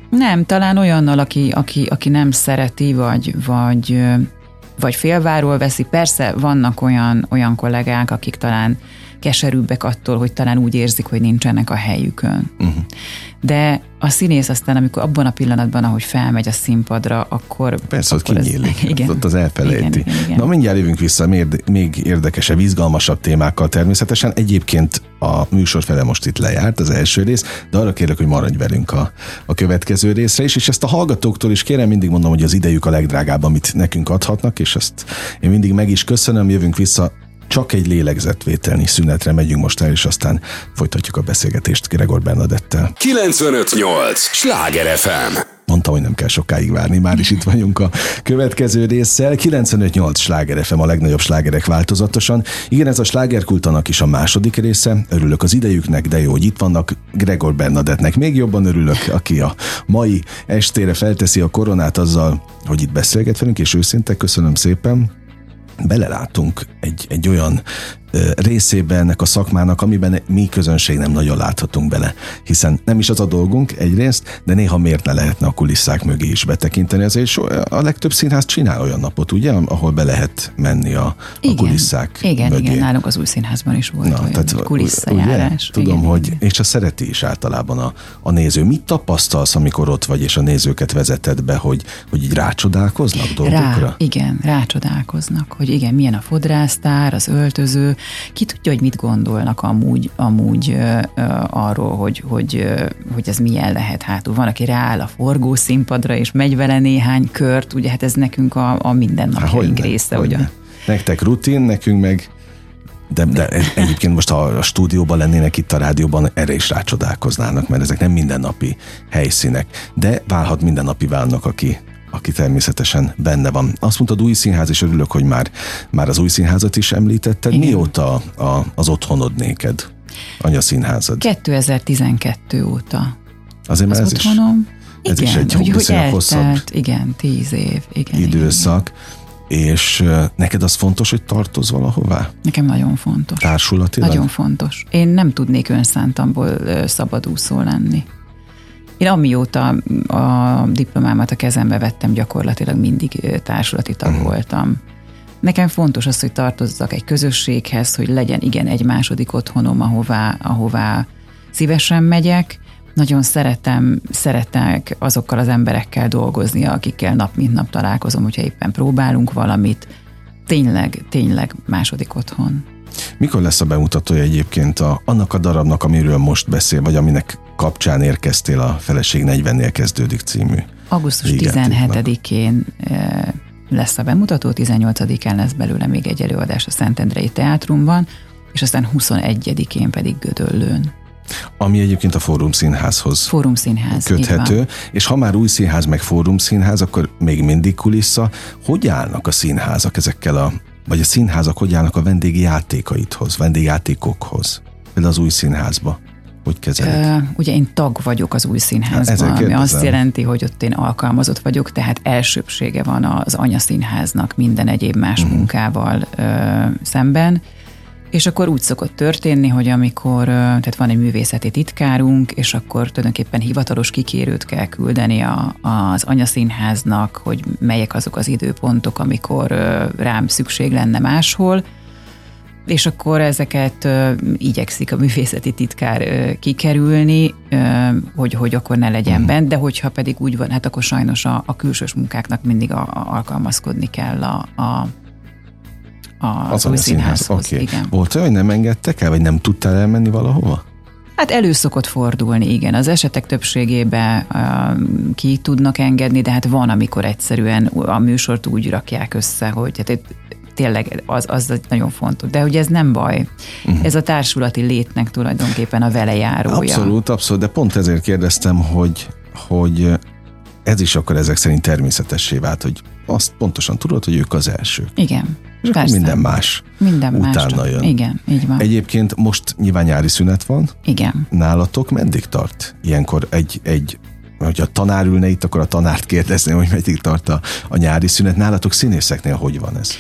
nem, talán olyannal, aki, aki, aki nem szereti, vagy, vagy, vagy félváról veszi. Persze vannak olyan, olyan kollégák, akik talán keserűbbek attól, hogy talán úgy érzik, hogy nincsenek a helyükön. Uh-huh. De a színész aztán, amikor abban a pillanatban, ahogy felmegy a színpadra, akkor... Persze, akkor ott kinyílik, az, igen, ott az elfelejti. Igen, igen. Na mindjárt jövünk vissza még érdekesebb, izgalmasabb témákkal természetesen. Egyébként a műsor fele most itt lejárt, az első rész, de arra kérlek, hogy maradj velünk a, a következő részre is, és ezt a hallgatóktól is kérem, mindig mondom, hogy az idejük a legdrágább, amit nekünk adhatnak, és ezt én mindig meg is köszönöm, jövünk vissza csak egy lélegzetvételni szünetre megyünk most el, és aztán folytatjuk a beszélgetést Gregor Bernadettel. 958! Sláger FM! Mondtam, hogy nem kell sokáig várni, már is itt vagyunk a következő résszel. 95-8 sláger FM a legnagyobb slágerek változatosan. Igen, ez a slágerkultanak is a második része. Örülök az idejüknek, de jó, hogy itt vannak. Gregor Bernadettnek még jobban örülök, aki a mai estére felteszi a koronát azzal, hogy itt beszélget velünk, és őszinte köszönöm szépen belelátunk egy, egy olyan részébe ennek a szakmának, amiben mi közönség nem nagyon láthatunk bele. Hiszen nem is az a dolgunk egyrészt, de néha miért ne lehetne a kulisszák mögé is betekinteni. Azért a legtöbb színház csinál olyan napot, ugye, ahol be lehet menni a, igen, a kulisszák Igen, mögé. igen, nálunk az új színházban is volt Na, olyan tehát, kulisszajárás. Ugye? Tudom, igen, hogy, igen. és a szereti is általában a, a néző. Mit tapasztalsz, amikor ott vagy, és a nézőket vezeted be, hogy, hogy így rácsodálkoznak dolgokra? Rá, igen, rácsodálkoznak, hogy igen, milyen a fodrásztár, az öltöző, ki tudja, hogy mit gondolnak amúgy, amúgy ö, ö, arról, hogy, hogy, ö, hogy ez milyen lehet hátul. Van, aki rááll a forgószínpadra, és megy vele néhány kört, ugye hát ez nekünk a, a mindennapjaink Há, része. Hogy a... Nektek rutin, nekünk meg de, de egyébként most, ha a stúdióban lennének itt a rádióban, erre is rácsodálkoznának, mert ezek nem mindennapi helyszínek. De válhat mindennapi válnak, aki aki természetesen benne van. Azt mondtad új színház, és örülök, hogy már, már az új színházat is említetted. Igen. Mióta a, az otthonod néked, anya színházad? 2012 óta. Azért már ez otthonom. Is, ez igen, is egy hogy, hogy eltelt, hosszabb igen, tíz év. Igen, időszak. Igen. És neked az fontos, hogy tartoz valahová? Nekem nagyon fontos. Társulatilag? Nagyon fontos. Én nem tudnék önszántamból szabadúszó lenni. Én amióta a diplomámat a kezembe vettem, gyakorlatilag mindig társulati tag uh-huh. voltam. Nekem fontos az, hogy tartozzak egy közösséghez, hogy legyen igen egy második otthonom, ahová, ahová szívesen megyek. Nagyon szeretem, szeretek azokkal az emberekkel dolgozni, akikkel nap mint nap találkozom, hogyha éppen próbálunk valamit. Tényleg, tényleg második otthon. Mikor lesz a bemutatója egyébként a, annak a darabnak, amiről most beszél, vagy aminek kapcsán érkeztél a Feleség 40-nél kezdődik című? Augusztus 17-én lesz a bemutató, 18-án lesz belőle még egy előadás a Szentendrei Teátrumban, és aztán 21-én pedig Gödöllőn. Ami egyébként a Fórum Színházhoz Fórum Színház, köthető, és ha már új színház, meg Fórum Színház, akkor még mindig kulissza. Hogy állnak a színházak ezekkel a vagy a színházak hogy állnak a vendégi játékaithoz, vendégjátékokhoz? Például az új színházba. Hogy kezelik? Uh, ugye én tag vagyok az új színházban, ami azt jelenti, hogy ott én alkalmazott vagyok, tehát elsőbsége van az anyaszínháznak minden egyéb más uh-huh. munkával uh, szemben. És akkor úgy szokott történni, hogy amikor, tehát van egy művészeti titkárunk, és akkor tulajdonképpen hivatalos kikérőt kell küldeni a, az anyaszínháznak, hogy melyek azok az időpontok, amikor rám szükség lenne máshol, és akkor ezeket uh, igyekszik a művészeti titkár kikerülni, hogy, hogy akkor ne legyen mm. bent, de hogyha pedig úgy van, hát akkor sajnos a, a külsős munkáknak mindig a, a, alkalmazkodni kell a, a az, az új színházhoz. Okay. Igen. Volt olyan, hogy nem engedtek el, vagy nem tudtál elmenni valahova? Hát elő szokott fordulni, igen. Az esetek többségében uh, ki tudnak engedni, de hát van, amikor egyszerűen a műsort úgy rakják össze, hogy hát tényleg az, az nagyon fontos. De hogy ez nem baj. Uh-huh. Ez a társulati létnek tulajdonképpen a velejárója. Abszolút, abszolút, de pont ezért kérdeztem, hogy, hogy ez is akkor ezek szerint természetessé vált, hogy azt pontosan tudod, hogy ők az első. Igen. És akkor minden más Minden más. utána jön. Igen, így van. Egyébként most nyilván nyári szünet van, Igen. nálatok meddig tart? Ilyenkor egy, egy hogyha a tanár ülne itt, akkor a tanárt kérdezném, hogy meddig tart a, a nyári szünet. Nálatok színészeknél hogy van ez?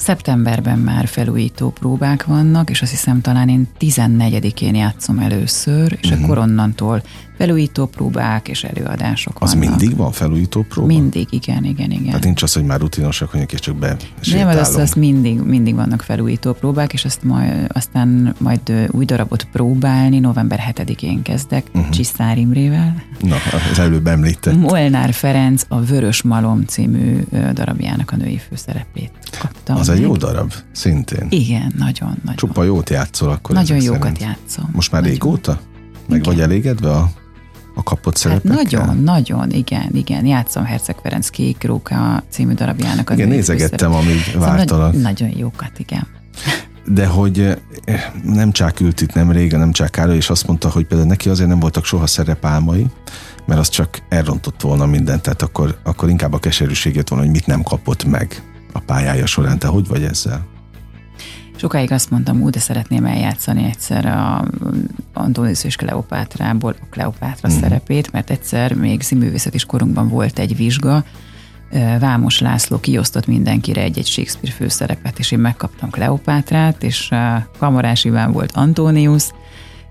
Szeptemberben már felújító próbák vannak, és azt hiszem talán én 14-én játszom először, és Mhm. akkor onnantól felújító próbák és előadások Az vannak. mindig van felújító próba? Mindig, igen, igen, igen. Tehát nincs az, hogy már rutinosak vagyunk, és csak be Nem, sétálunk. az, az mindig, mindig vannak felújító próbák, és azt majd, aztán majd új darabot próbálni, november 7-én kezdek, Mhm. uh-huh. Csiszár Imrével. Na, az előbb említett. Molnár Ferenc a Vörös Malom című darabjának a női főszerepét kaptam. Az egy meg. jó darab, szintén. Igen, nagyon, nagyon. Csupa jót játszol akkor nagyon jókat szerint. játszom. Most már nagyon. régóta? Meg Igen. vagy elégedve a, a kapott Hát szerepekkel? nagyon, nagyon, igen, igen. Játszom Herceg Ferenc Kék Róka című darabjának a Igen, nézegettem, amíg Szóval vártalak. Nagy, nagyon jókat, igen. De hogy eh, nem csak ült itt nem régen, nem csak Károly, és azt mondta, hogy például neki azért nem voltak soha szerepálmai, mert az csak elrontott volna mindent, tehát akkor, akkor inkább a keserűségét volna, hogy mit nem kapott meg a pályája során. Te hogy vagy ezzel? Sokáig azt mondtam, úgy, de szeretném eljátszani egyszer a Antonius és Kleopátrából a Kleopátra uh-huh. szerepét, mert egyszer még színművészet is korunkban volt egy vizsga, Vámos László kiosztott mindenkire egy-egy Shakespeare főszerepet, és én megkaptam Kleopátrát, és Kamarás Iván volt Antonius,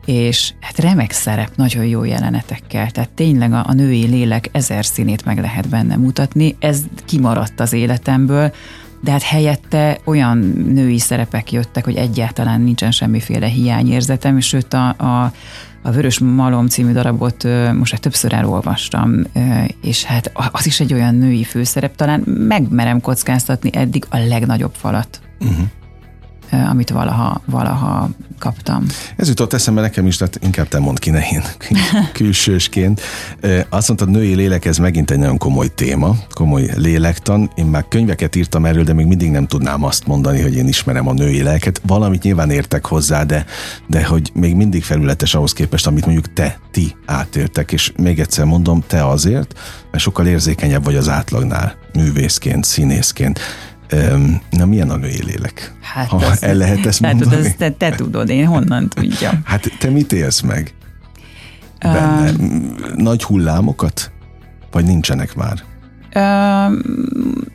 és hát remek szerep, nagyon jó jelenetekkel, tehát tényleg a, a női lélek ezer színét meg lehet benne mutatni, ez kimaradt az életemből, de hát helyette olyan női szerepek jöttek, hogy egyáltalán nincsen semmiféle hiányérzetem, és sőt a, a, a Vörös Malom című darabot most már többször elolvastam, és hát az is egy olyan női főszerep, talán megmerem kockáztatni eddig a legnagyobb falat, uh-huh. amit valaha, valaha kaptam. Ez jutott eszembe nekem is, tehát inkább te mondd ki, ne én külsősként. Azt mondtad, női lélek, ez megint egy nagyon komoly téma, komoly lélektan. Én már könyveket írtam erről, de még mindig nem tudnám azt mondani, hogy én ismerem a női lelket. Valamit nyilván értek hozzá, de, de hogy még mindig felületes ahhoz képest, amit mondjuk te, ti átéltek. És még egyszer mondom, te azért, mert sokkal érzékenyebb vagy az átlagnál, művészként, színészként. Na, milyen a lélek? Hát ha azt- el lehet ezt Tehát mondani? azt te, te tudod, én honnan tudjam. Hát te mit élsz meg benne? Nagy hullámokat? Vagy nincsenek már? Ö,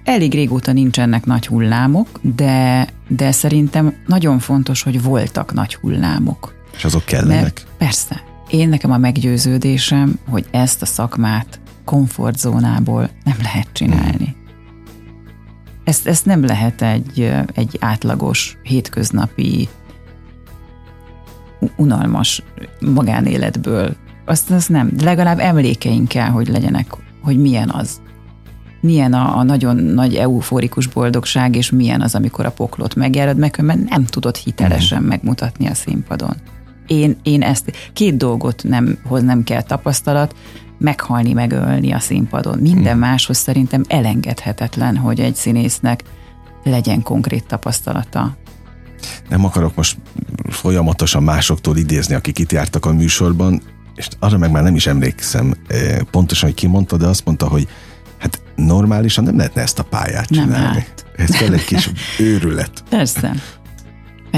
elég régóta nincsenek nagy hullámok, de, de szerintem nagyon fontos, hogy voltak nagy hullámok. És azok kellenek? Mert persze, én nekem a meggyőződésem, hogy ezt a szakmát komfortzónából nem lehet csinálni. Ezt, ezt nem lehet egy, egy átlagos, hétköznapi, unalmas magánéletből. Azt, azt nem, de legalább emlékeink kell, hogy legyenek, hogy milyen az. Milyen a, a nagyon nagy euforikus boldogság, és milyen az, amikor a poklot megjárod, meg mert nem tudod hitelesen megmutatni a színpadon. Én, én ezt, két dolgot nem, hoz nem kell tapasztalat, meghalni, megölni a színpadon. Minden máshoz szerintem elengedhetetlen, hogy egy színésznek legyen konkrét tapasztalata. Nem akarok most folyamatosan másoktól idézni, akik itt jártak a műsorban, és arra meg már nem is emlékszem eh, pontosan, hogy ki mondta, de azt mondta, hogy hát normálisan nem lehetne ezt a pályát Nem csinálni. lehet. Ez kell egy kis őrület. Persze.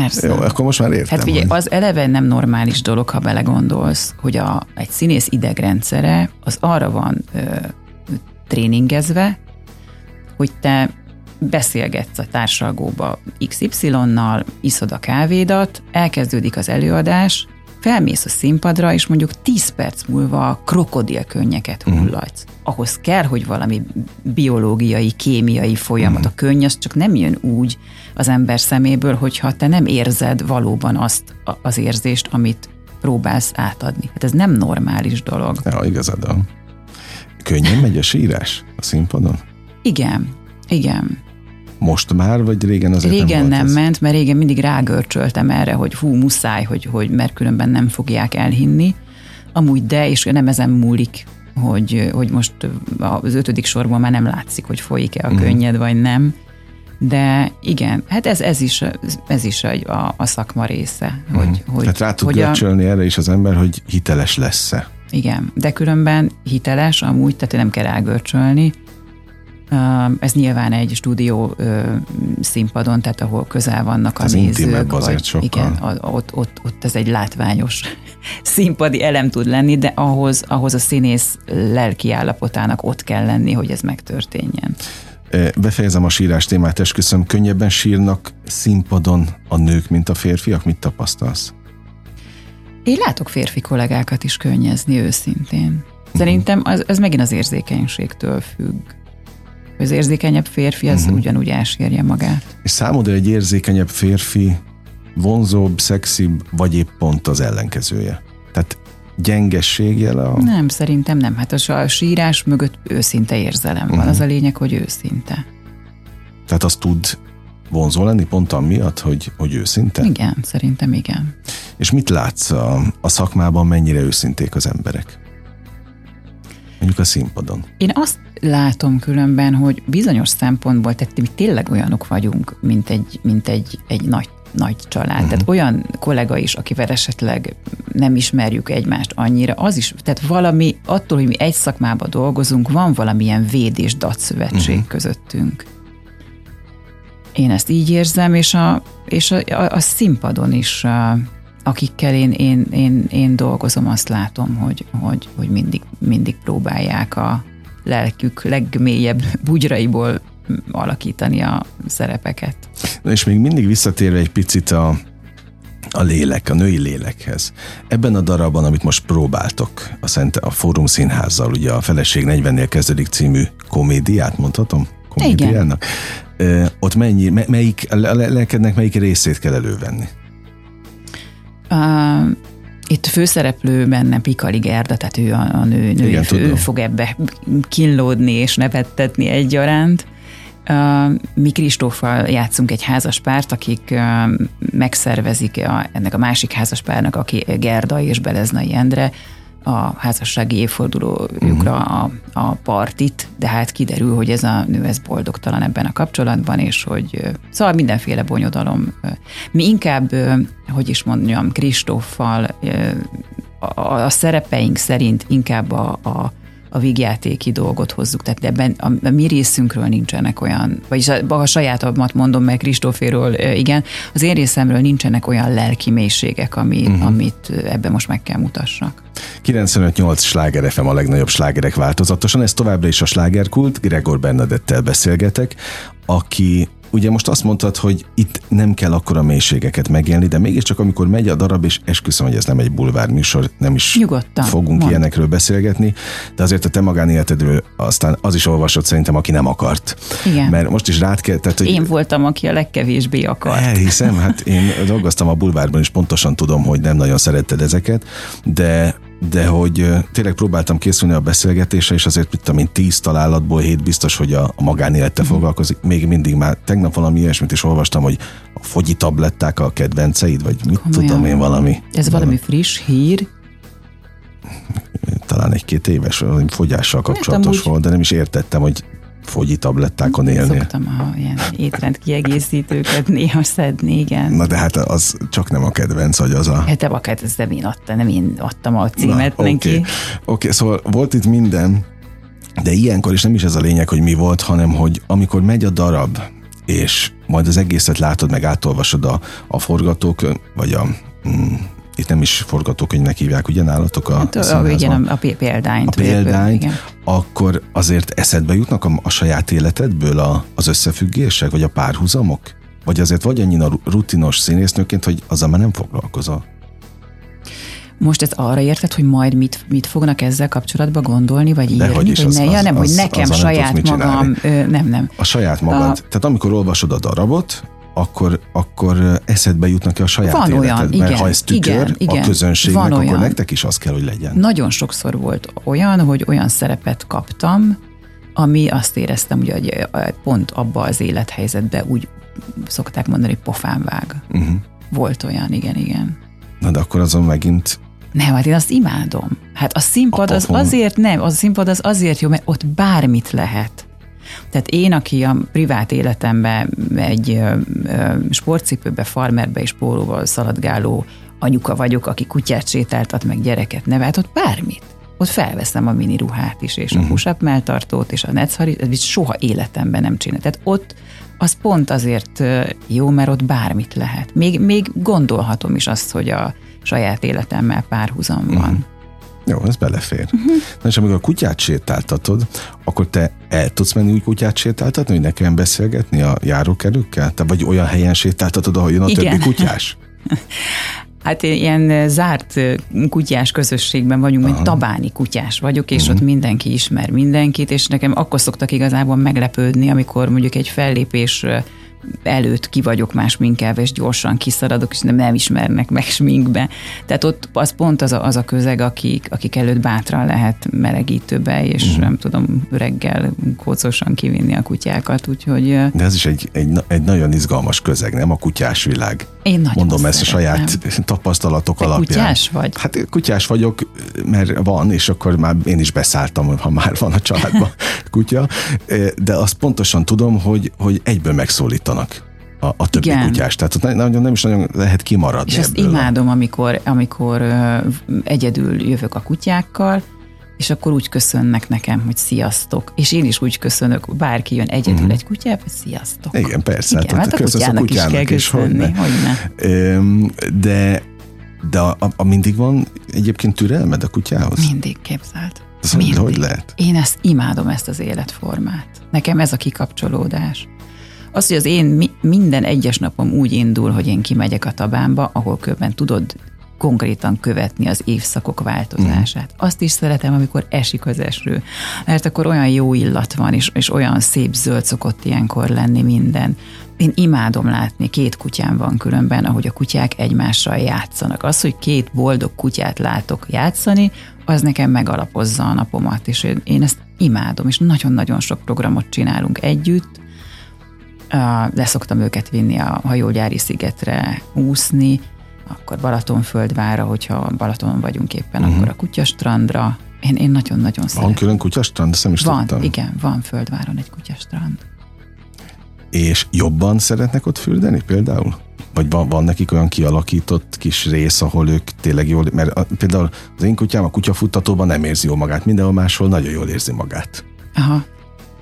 Persze. Jó, akkor most már értem. Hát figyelj, hogy- az eleve nem normális dolog, ha belegondolsz, hogy a, egy színész idegrendszere az arra van ö, tréningezve, hogy te beszélgetsz a társalgóba XY-nal, iszod a kávédat, elkezdődik az előadás, felmész a színpadra, és mondjuk 10 perc múlva krokodilkönnyeket hullatsz. Ahhoz kell, hogy valami biológiai, kémiai folyamat, a könny, az csak nem jön úgy az ember szeméből, hogyha te nem érzed valóban azt az érzést, amit próbálsz átadni. Hát ez nem normális dolog. Ja, igazad van. Könnyen megy a sírás a színpadon? Igen, igen. Most már, vagy régen azért Régen nem, nem, ez? ment, mert régen mindig rágörcsöltem erre, hogy hú, muszáj, hogy, hogy mert különben nem fogják elhinni. Amúgy de, és nem ezen múlik, hogy, hogy most az ötödik sorból már nem látszik, hogy folyik-e a Mhm. könnyed, vagy nem. De igen, hát ez, ez is, ez is a, a szakma része. Hogy, hogy, Tehát rá tud hogy a, erre is az ember, hogy hiteles lesz-e. igen. De különben hiteles amúgy, tehát nem kell elgörcsölni. Ez nyilván egy stúdió színpadon, tehát ahol közel vannak a Ez nézők. azért sokkal. Igen, ott, ott, ott ez egy látványos színpadi elem tud lenni, de ahhoz, ahhoz a színész lelki állapotának ott kell lenni, hogy ez megtörténjen. Befejezem a sírás témát, esküszöm, könnyebben sírnak színpadon a nők, mint a férfiak? Mit tapasztalsz? Én látok férfi kollégákat is könnyezni őszintén. Szerintem az, ez megint az érzékenységtől függ. Az érzékenyebb férfi az uh-huh. ugyanúgy elsírja magát. És számodra egy érzékenyebb férfi vonzóbb, szexibb, vagy épp pont az ellenkezője? Tehát gyengesség jele a... Nem, szerintem nem. Hát a sírás mögött őszinte érzelem uh-huh. van. Az a lényeg, hogy őszinte. Tehát az tud vonzó lenni pont amiatt, hogy, hogy őszinte? Igen, szerintem igen. És mit látsz a, a szakmában, mennyire őszinték az emberek? Mondjuk a színpadon. Én azt látom különben, hogy bizonyos szempontból, tehát mi tényleg olyanok vagyunk, mint egy, mint egy, egy nagy nagy család. Uh-huh. Tehát olyan kollega is, akivel esetleg nem ismerjük egymást annyira, az is, tehát valami, attól, hogy mi egy szakmában dolgozunk, van valamilyen véd és datszövetség uh-huh. közöttünk. Én ezt így érzem, és a, és a, a, a színpadon is, a, akikkel én, én, én, én dolgozom, azt látom, hogy, hogy, hogy mindig, mindig próbálják a lelkük legmélyebb bugyraiból alakítani a szerepeket. Na és még mindig visszatérve egy picit a, a lélek, a női lélekhez. Ebben a darabban, amit most próbáltok, a, Szente, a Fórum Színházzal, ugye a Feleség 40-nél kezdődik című komédiát, mondhatom? Komédiának. Igen. ott mennyi, melyik, a lelkednek melyik részét kell elővenni? Uh, itt főszereplő benne Pikali Gerda, tehát ő a, a nő, nő Igen, ő fog ebbe kínlódni és nevettetni egyaránt. Mi Kristóffal játszunk egy házaspárt, akik megszervezik a, ennek a másik házaspárnak, aki Gerda és Beleznai Endre, a házassági évfordulójukra uh-huh. a, a partit, de hát kiderül, hogy ez a nő ez boldogtalan ebben a kapcsolatban, és hogy szóval mindenféle bonyodalom. Mi inkább, hogy is mondjam, Kristóffal a, a szerepeink szerint inkább a, a a vígjátéki dolgot hozzuk. Tehát ebben a, a mi részünkről nincsenek olyan, vagyis a, a sajátomat mondom meg Kristóféről, igen, az én részemről nincsenek olyan lelki mélységek, ami, uh-huh. amit ebben most meg kell mutassak. 95-8 sláger FM a legnagyobb slágerek változatosan, ez továbbra is a slágerkult, Gregor Bernadettel beszélgetek, aki ugye most azt mondtad, hogy itt nem kell akkora mélységeket megélni, de mégiscsak amikor megy a darab, és esküszöm, hogy ez nem egy bulvár műsor, nem is Nyugodtan, fogunk mond. ilyenekről beszélgetni, de azért a te magánéletedről aztán az is olvasott szerintem, aki nem akart. Igen. Mert most is rád kell, tehát, hogy Én voltam, aki a legkevésbé akart. Elhiszem, hát én dolgoztam a bulvárban, és pontosan tudom, hogy nem nagyon szeretted ezeket, de de hogy tényleg próbáltam készülni a beszélgetésre, és azért mit tudom én, tíz találatból hét biztos, hogy a, a magánélete mm. foglalkozik. Még mindig már tegnap valami ilyesmit is olvastam, hogy a fogyi tabletták a kedvenceid, vagy mit Komolyan. tudom én valami. Ez valami, valami friss hír? Talán egy-két éves, fogyással kapcsolatos volt, de nem is értettem, hogy fogyi tablettákon élni. Szoktam a ilyen étrend kiegészítőket néha szedni, igen. Na de hát az csak nem a kedvenc, hogy az a... Hát te vakát, ez nem én adtam, nem én adtam a címet Na, neki. Oké, okay. okay, szóval volt itt minden, de ilyenkor is nem is ez a lényeg, hogy mi volt, hanem hogy amikor megy a darab, és majd az egészet látod, meg átolvasod a, a forgatók, vagy a mm, itt nem is forgatókönyvnek hívják, ugye nálatok a, hát, a, igen, a, a példányt. A példányt, igen. akkor azért eszedbe jutnak a, a saját életedből a, az összefüggések, vagy a párhuzamok? Vagy azért vagy annyira rutinos színésznőként, hogy azzal már nem foglalkozol? Most ez arra érted, hogy majd mit, mit fognak ezzel kapcsolatban gondolni, vagy írni? Dehogy is, vagy az, ne, az, ja, nem, az, hogy nekem az, saját magam, ö, nem, nem. A saját magad. A... Tehát amikor olvasod a darabot, akkor, akkor eszedbe jutnak a saját Van életed. olyan, igen, ha ez tükör igen, igen, a közönségnek, van akkor olyan. nektek is az kell, hogy legyen. Nagyon sokszor volt olyan, hogy olyan szerepet kaptam, ami azt éreztem, hogy pont abba az élethelyzetbe úgy szokták mondani, hogy pofán vág. Uh-huh. Volt olyan, igen, igen. Na de akkor azon megint nem, hát én azt imádom. Hát a színpad a az azért nem, az a színpad az azért jó, mert ott bármit lehet. Tehát én, aki a privát életemben egy sportcipőbe, farmerbe és pólóval szaladgáló anyuka vagyok, aki kutyát sétáltat, meg gyereket nevelt, ott bármit. ott felveszem a mini ruhát is, és a uh-huh. push-up melltartót, és a netszharit, ez soha életemben nem csinál. Tehát ott az pont azért jó, mert ott bármit lehet. Még, még gondolhatom is azt, hogy a saját életemmel párhuzam van. Uh-huh. Jó, ez belefér. Uh-huh. Na és amikor a kutyát sétáltatod, akkor te el tudsz menni úgy kutyát sétáltatni, hogy ne kelljen beszélgetni a járókerükkel? Te vagy olyan helyen sétáltatod, ahol jön a Igen. többi kutyás? Hát ilyen zárt kutyás közösségben vagyunk, mint tabáni kutyás vagyok, és uh-huh. ott mindenki ismer mindenkit, és nekem akkor szoktak igazából meglepődni, amikor mondjuk egy fellépés előtt ki vagyok más minkelve, és gyorsan kiszaradok, és nem, nem ismernek meg sminkbe. Tehát ott az pont az a, az a közeg, akik, akik előtt bátran lehet melegítőbe, és mm. nem tudom, reggel kócosan kivinni a kutyákat, úgyhogy... De ez is egy, egy, egy nagyon izgalmas közeg, nem a kutyás világ. Én nagyon Mondom ezt a saját tapasztalatok Te alapján. kutyás vagy? Hát kutyás vagyok, mert van, és akkor már én is beszálltam, ha már van a családban kutya, de azt pontosan tudom, hogy, hogy egyből megszólítanak a, a többi Igen. kutyás. Tehát ott nagyon, nem is nagyon lehet kimaradni És ezt imádom, amikor, amikor egyedül jövök a kutyákkal, és akkor úgy köszönnek nekem, hogy sziasztok. És én is úgy köszönök, bárki jön egyedül uh-huh. egy kutyába, hogy sziasztok. Igen, persze. Igen, hát, hát a kutyának, a kutyának is kell is, köszönni, hogy hogyne. De, de a, a, a mindig van egyébként türelmed a kutyához? Mindig képzelt. Ez mindig. hogy lehet? Én ezt imádom, ezt az életformát. Nekem ez a kikapcsolódás. Az, hogy az én minden egyes napom úgy indul, hogy én kimegyek a tabámba, ahol köbben tudod konkrétan követni az évszakok változását. Mm. Azt is szeretem, amikor esik az eső, mert akkor olyan jó illat van, és, és olyan szép zöld szokott ilyenkor lenni minden. Én imádom látni, két kutyám van különben, ahogy a kutyák egymással játszanak. Az, hogy két boldog kutyát látok játszani, az nekem megalapozza a napomat, és én, én ezt imádom, és nagyon-nagyon sok programot csinálunk együtt, leszoktam őket vinni a hajógyári szigetre úszni, akkor Balatonföldvára, hogyha Balatonon vagyunk éppen, uh-huh. akkor a kutyastrandra. Én, én nagyon-nagyon szeretem. Van külön kutyastrand? Ezt nem is van, tudtam. igen, van Földváron egy kutyastrand. És jobban szeretnek ott fürdeni például? Vagy van, van nekik olyan kialakított kis rész, ahol ők tényleg jól, mert a, például az én kutyám a kutyafuttatóban nem érzi jól magát, mindenhol máshol nagyon jól érzi magát. Aha,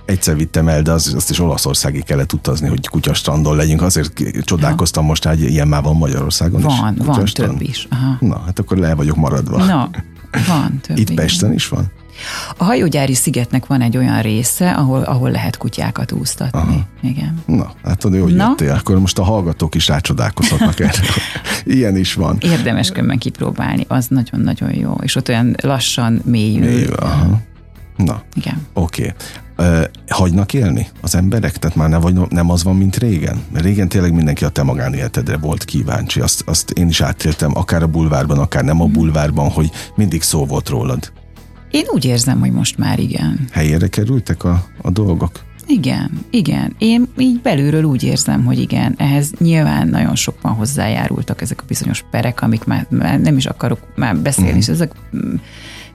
egyszer vittem el, de az, azt is Olaszországig kellett utazni, hogy kutyastrandon legyünk. Azért csodálkoztam most, hogy ilyen már van Magyarországon van, is. Van, több is. Aha. Na, hát akkor le vagyok maradva. Na, van több. Itt Pesten is van? A hajógyári szigetnek van egy olyan része, ahol, ahol lehet kutyákat úsztatni. Aha. Igen. Na, hát tudod, hogy Na? jöttél, akkor most a hallgatók is rácsodálkozhatnak erre. Ilyen is van. Érdemes kömben kipróbálni, az nagyon-nagyon jó. És ott olyan lassan mélyül. mélyül aha. Na, Igen. oké. Okay. hagynak élni az emberek? Tehát már nem, vagy, nem az van, mint régen? Mert régen tényleg mindenki a te magánéletedre volt kíváncsi. Azt, azt én is átéltem, akár a bulvárban, akár nem a bulvárban, hogy mindig szó volt rólad. Én úgy érzem, hogy most már igen. Helyére kerültek a, a dolgok? Igen, igen. Én így belülről úgy érzem, hogy igen. Ehhez nyilván nagyon sokan hozzájárultak ezek a bizonyos perek, amik már, már nem is akarok már beszélni, uh-huh. és ezek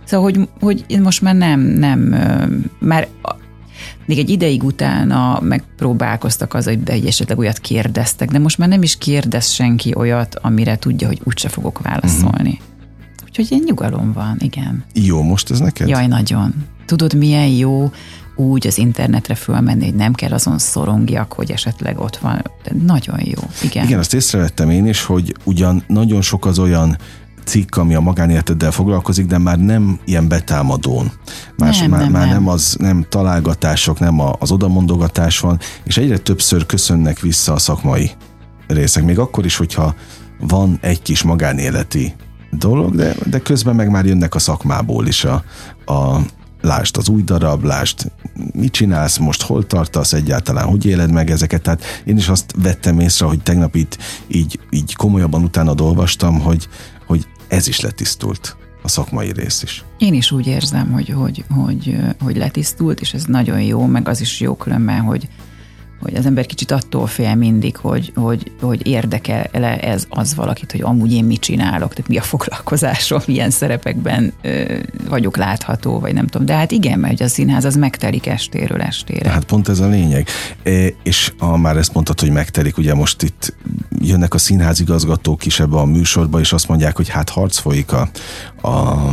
Szóval, hogy, hogy most már nem, nem, már még egy ideig utána megpróbálkoztak az, hogy de egy esetleg olyat kérdeztek, de most már nem is kérdez senki olyat, amire tudja, hogy úgyse fogok válaszolni. Uh-huh. Úgyhogy egy nyugalom van, igen. Jó most ez neked? Jaj, nagyon. Tudod, milyen jó úgy az internetre fölmenni, hogy nem kell azon szorongjak, hogy esetleg ott van. De nagyon jó, igen. Igen, azt észrevettem én is, hogy ugyan nagyon sok az olyan cikk, ami a magánéleteddel foglalkozik, de már nem ilyen betámadón. Más, nem, már, nem, már nem. nem az, nem találgatások, nem az odamondogatás van, és egyre többször köszönnek vissza a szakmai részek. Még akkor is, hogyha van egy kis magánéleti dolog, de, de közben meg már jönnek a szakmából is a, a lásd az új darab, lásd mit csinálsz most, hol tartasz egyáltalán, hogy éled meg ezeket. Tehát én is azt vettem észre, hogy tegnap itt így, így komolyabban utána olvastam, hogy ez is letisztult a szakmai rész is. Én is úgy érzem, hogy, hogy, hogy, hogy letisztult, és ez nagyon jó, meg az is jó különben, hogy, hogy az ember kicsit attól fél mindig, hogy, hogy, hogy érdekel-e ez az valakit, hogy amúgy én mit csinálok, tehát mi a foglalkozásom, milyen szerepekben ö, vagyok látható, vagy nem tudom. De hát igen, mert a színház az megtelik estéről estére. Hát pont ez a lényeg. E, és ha már ezt mondtad, hogy megtelik, ugye most itt jönnek a színházigazgatók is ebbe a műsorba, és azt mondják, hogy hát harc folyik a, a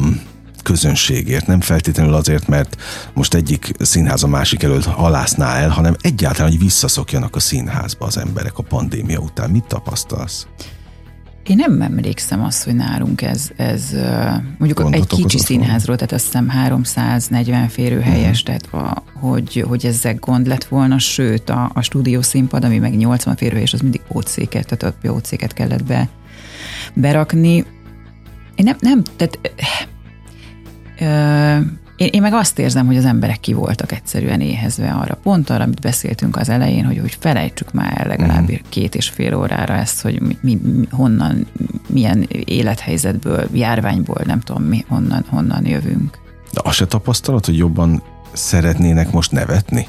közönségért, nem feltétlenül azért, mert most egyik színház a másik előtt halászná el, hanem egyáltalán, hogy visszaszokjanak a színházba az emberek a pandémia után. Mit tapasztalsz? Én nem emlékszem azt, hogy nálunk ez, ez mondjuk Gondot egy kicsi színházról, tehát azt hiszem 340 férőhelyes, mm. tehát a, hogy, hogy ezek gond lett volna, sőt a, a stúdió színpad, ami meg 80 férőhelyes, az mindig ócéket, tehát a ócéket kellett be, berakni. Én nem, nem tehát én, én meg azt érzem, hogy az emberek ki voltak egyszerűen éhezve arra. Pont arra, amit beszéltünk az elején, hogy, hogy felejtsük már el legalább uh-huh. két és fél órára ezt, hogy mi, mi, honnan, milyen élethelyzetből, járványból, nem tudom mi, honnan, honnan jövünk. De azt se tapasztalat, hogy jobban szeretnének most nevetni,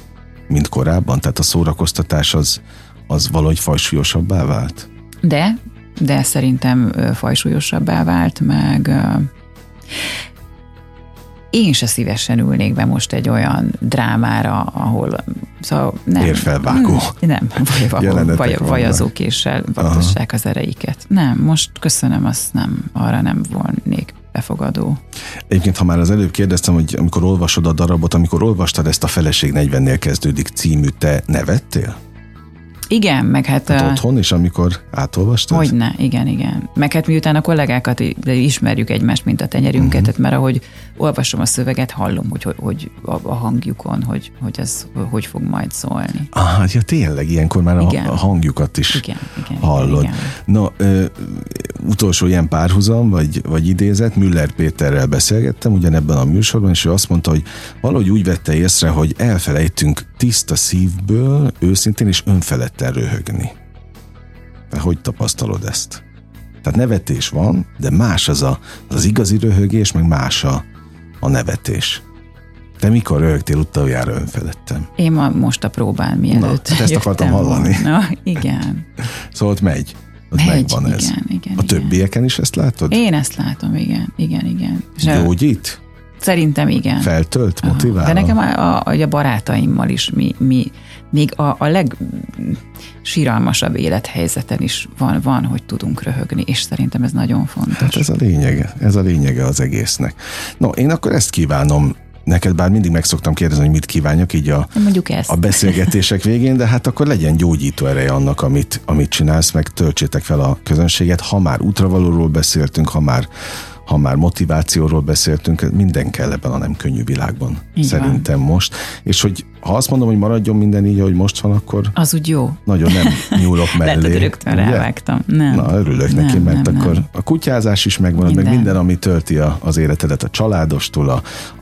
mint korábban? Tehát a szórakoztatás az, az valahogy fajsúlyosabbá vált? De, de szerintem fajsúlyosabbá vált, meg én se szívesen ülnék be most egy olyan drámára, ahol szóval nem. Érfelvágó. Hmm, nem, vaj, vaj, vajazókéssel vaktassák az ereiket. Nem, most köszönöm, azt nem, arra nem volnék befogadó. Egyébként, ha már az előbb kérdeztem, hogy amikor olvasod a darabot, amikor olvastad ezt a Feleség 40-nél kezdődik című, te nevettél? Igen, meg hát... hát otthon is, amikor átolvastad? Hogyne, igen, igen. Meg hát miután a kollégákat ismerjük egymást, mint a tenyerünket, uh-huh. mert ahogy olvasom a szöveget, hallom, hogy, hogy, hogy a, hangjukon, hogy, hogy ez hogy fog majd szólni. Ah, hát ja tényleg, ilyenkor már igen. a, hangjukat is igen, igen, hallod. Igen. No, ö, utolsó ilyen párhuzam, vagy, vagy idézet, Müller Péterrel beszélgettem ugyanebben a műsorban, és ő azt mondta, hogy valahogy úgy vette észre, hogy elfelejtünk tiszta szívből, őszintén és önfeledten röhögni. De hogy tapasztalod ezt? Tehát nevetés van, de más az a, az igazi röhögés, meg más a, a nevetés. Te mikor röhögtél utoljára önfeledtem? Én ma most a próbán mielőtt Na, ezt akartam hallani. Na, igen. szóval ott megy. Ott megy, megvan igen, ez. Igen, igen, a többieken is ezt látod? Én ezt látom, igen, igen, igen. Gyógyít? Szerintem igen. Feltölt, motivál? De nekem a, a, a barátaimmal is mi, mi még a, a legsíralmasabb élethelyzeten is van, van, hogy tudunk röhögni, és szerintem ez nagyon fontos. Hát ez a lényege, ez a lényege az egésznek. No, én akkor ezt kívánom neked, bár mindig meg szoktam kérdezni, hogy mit kívánjak így a, Mondjuk ezt. a beszélgetések végén, de hát akkor legyen gyógyító ereje annak, amit, amit csinálsz, meg töltsétek fel a közönséget. Ha már útravalóról beszéltünk, ha már ha már motivációról beszéltünk, minden kell ebben a nem könnyű világban. Így szerintem van. most. És hogy ha azt mondom, hogy maradjon minden így, ahogy most van, akkor... Az úgy jó. Nagyon nem nyúlok mellé. Lehet, rögtön rávágtam. Nem. Na, örülök nem, neki, mert nem, akkor nem. a kutyázás is megvan, minden. meg minden, ami tölti a, az életedet a családostól a,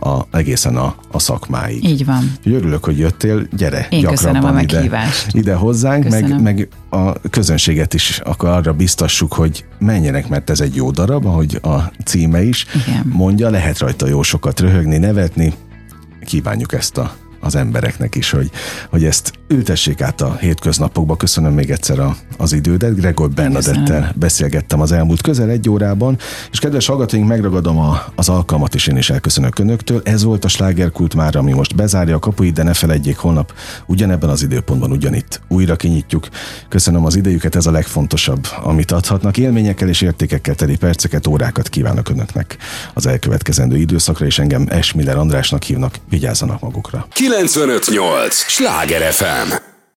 a, egészen a, a szakmáig. Így van. Örülök, hogy jöttél, gyere Én gyakrabban a ide, ide hozzánk, meg, meg a közönséget is akkor arra biztassuk, hogy menjenek, mert ez egy jó darab, ahogy a címe is Igen. mondja, lehet rajta jó sokat röhögni, nevetni, kívánjuk ezt a az embereknek is, hogy, hogy ezt ültessék át a hétköznapokba. Köszönöm még egyszer a, az idődet. Gregor Bernadettel beszélgettem az elmúlt közel egy órában, és kedves hallgatóink, megragadom a, az alkalmat, és én is elköszönök önöktől. Ez volt a slágerkult már, ami most bezárja a kapuit, de ne felejtjék, holnap ugyanebben az időpontban ugyanitt újra kinyitjuk. Köszönöm az idejüket, ez a legfontosabb, amit adhatnak. Élményekkel és értékekkel teli perceket, órákat kívánok önöknek az elkövetkezendő időszakra, és engem Esmiller Andrásnak hívnak. Vigyázzanak magukra. 958! Sláger FM! time.